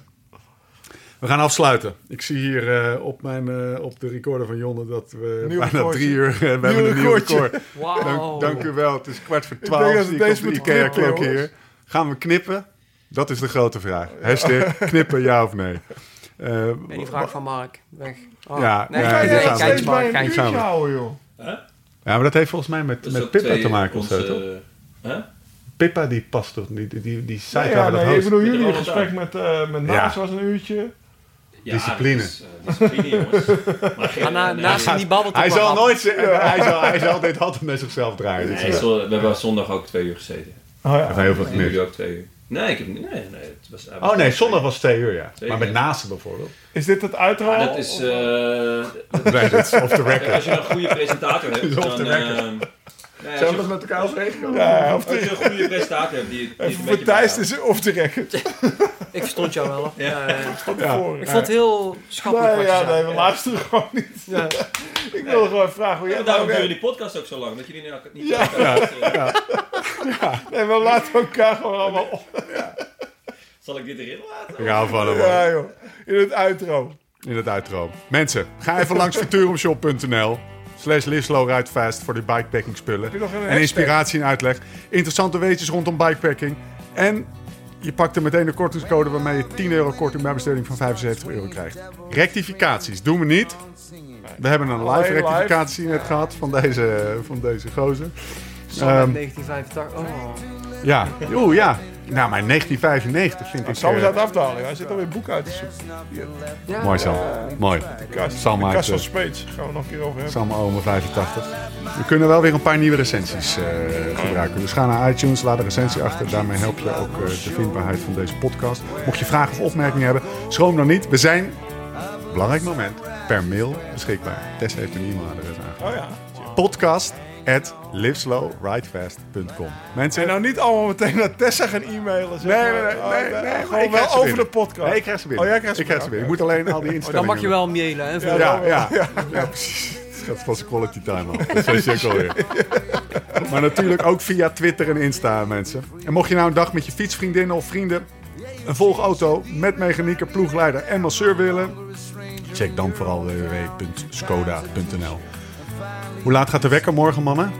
We gaan afsluiten. Ik zie hier eh, op, mijn, eh, op de recorder van Jonne dat we Nieuw bijna recordje. drie uur... eh, we hebben een nieuw record. Wauw. Dank, dank u wel. Het is kwart voor twaalf. we ik deze de Ikea-klok hier. Gaan we knippen? Dat is de grote vraag. Hashtag knippen, ja of nee? Eh, En die vraag van Mark. Weg. Oh. Ja, nee, ja, nee, die nee, geintje steeds Mark, een houden, joh. ja, maar dat heeft volgens mij met, met Pippa te maken of zo, onze- toch? Hè? Pippa die past toch? Die, die, die, die zei Nee, ja, dat nee, ik bedoel, jullie de gesprek met, eh met Naas Ja. was een uurtje. Ja, Discipline. is, eh, discipline, jongens. Maar geen, na, nee, naast nee, die babbelt Hij zal nooit hij, zal, hij zal dit altijd met zichzelf draaien. nee, we hebben zondag ook twee uur gezeten. Oh ja. heel veel En gemist. jullie ook twee uur. Nee, ik heb nee, nee. Het was, Oh nee, zondag was twee uur, ja. Twee Maar met Naasten bijvoorbeeld. Is dit het uitro? Maar dat is... eh, Nee, dat is off the record. als je een goede presentator hebt, dan... nee, Zijn we dat met elkaar overeengekomen? Ja, of als je een goede presentator hebt die, die voor Thijs is off the record. Ik verstond jou wel. Ja. Ja, ja. Ja. Ik vond het heel schappelijk Nee, ja, nee, we luisteren gewoon niet. Ja. Ik wil gewoon vragen hoe Ja, jij daarom nou duren die podcast ook zo lang, dat jullie niet, niet Ja. eh, Nee, we laten elkaar gewoon allemaal op. Zal ik dit erin laten? Hou van hem. Ja, joh. In het outro. In het uitro. Mensen, ga even langs futurumshop.nl slash live slow ride fast voor die bikepacking spullen. je nog een En hashtag? inspiratie en uitleg. Interessante weetjes rondom bikepacking. En je pakt er meteen een kortingscode waarmee je 10 euro korting bij bestelling van 75 euro krijgt. Rectificaties doen we niet. We hebben een live rectificatie net gehad van deze, van deze gozer. Sam Ehm, uit 1985. Oh. Ja, oeh ja. Nou, maar 1995 vind ik... Sam is eh, uit de afdaling. Hij zit alweer boek uit te zoeken. Ja. mooi Sam, mooi. Sam de maakt, kast van eh, Speets. Gaan we nog een keer over hebben. Sam Ome 85. We kunnen wel weer een paar nieuwe recensies eh, gebruiken. Dus ga naar iTunes, laat een recensie achter. Daarmee help je ook eh, de vindbaarheid van deze podcast. Mocht je vragen of opmerkingen hebben, schroom dan niet. We zijn, belangrijk moment, per mail beschikbaar. Tess heeft een e-mailadres aangegeven. Oh ja. Podcast at liveslowridefast.com. Mensen, En nou niet allemaal meteen naar Tessa gaan e-mailen. zeg Nee, maar. nee, nee, Oh, nee, nee, Gewoon wel over binnen. de podcast. nee, ik krijg ze binnen. Oh, jij krijgt ze ik krijg ze binnen. Ik binnen. moet alleen al die Oh, instellingen... dan mag je wel mailen. Hè, Ja, Ja, ja, ja. precies. Het gaat zijn quality time af. Dat je ook alweer. Maar natuurlijk ook via Twitter en Insta, mensen. En mocht je nou een dag met je fietsvriendinnen of vrienden een volgauto met mechanieker, ploegleider en masseur willen, check dan vooral www.skoda.nl. Hoe laat gaat de wekker morgen, mannen?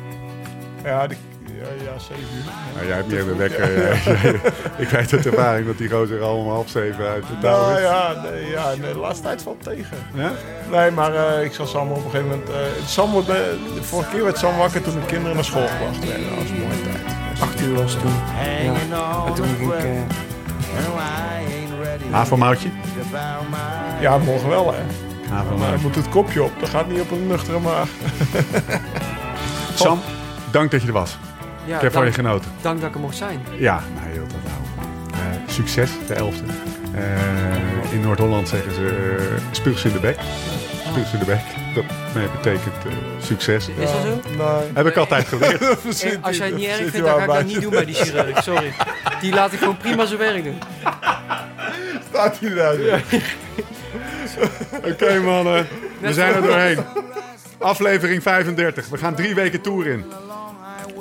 Ja, die, ja, ja, 7 uur. Nou, jij hebt meer de wekker. ik weet uit ervaring dat die gozer al om half zeven uit de touw Nou is. ja, nee, ja, nee, de laatste tijd valt tegen. Ja? Nee, maar eh, ik zal Sam op een gegeven moment... eh, Sam wordt, eh, de vorige keer werd Sam wakker toen de kinderen naar school gebracht werden. Dat was een mooie tijd. Acht uur was het toen. Ja. En toen ging ik... eh, Havermoutje? Ja, morgen wel hè. Van, Maar moet het kopje op. Dat gaat niet op een nuchtere maag. Sam, dank dat je er was. Ja, Ik heb van je dank, genoten. dank dat ik er mocht zijn. Ja, nou heel tot nou. Eh, succes, de 11e. Eh, in Noord-Holland zeggen ze uh, spuugs in de bek. Spuugs in de bek. Dat nee, betekent succes. Is dat zo? Nee. Heb ik altijd geleerd. Als jij het niet erg vindt, dan ga ik dat niet doen bij die chirurg. Sorry. Die laat ik gewoon prima zijn werk doen. Staat hij eruit? Oké mannen, we zijn er doorheen. Aflevering 35. We gaan drie weken tour in.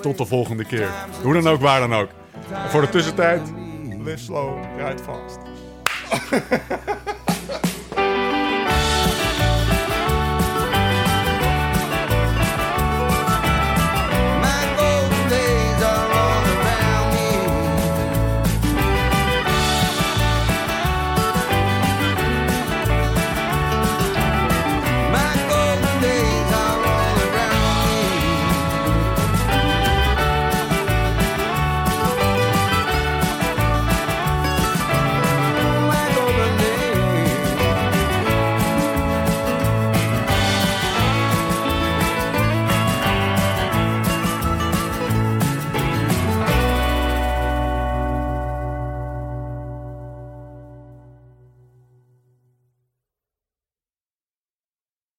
Tot de volgende keer. Hoe dan ook, waar dan ook. En voor de tussentijd, Live slow, ride fast.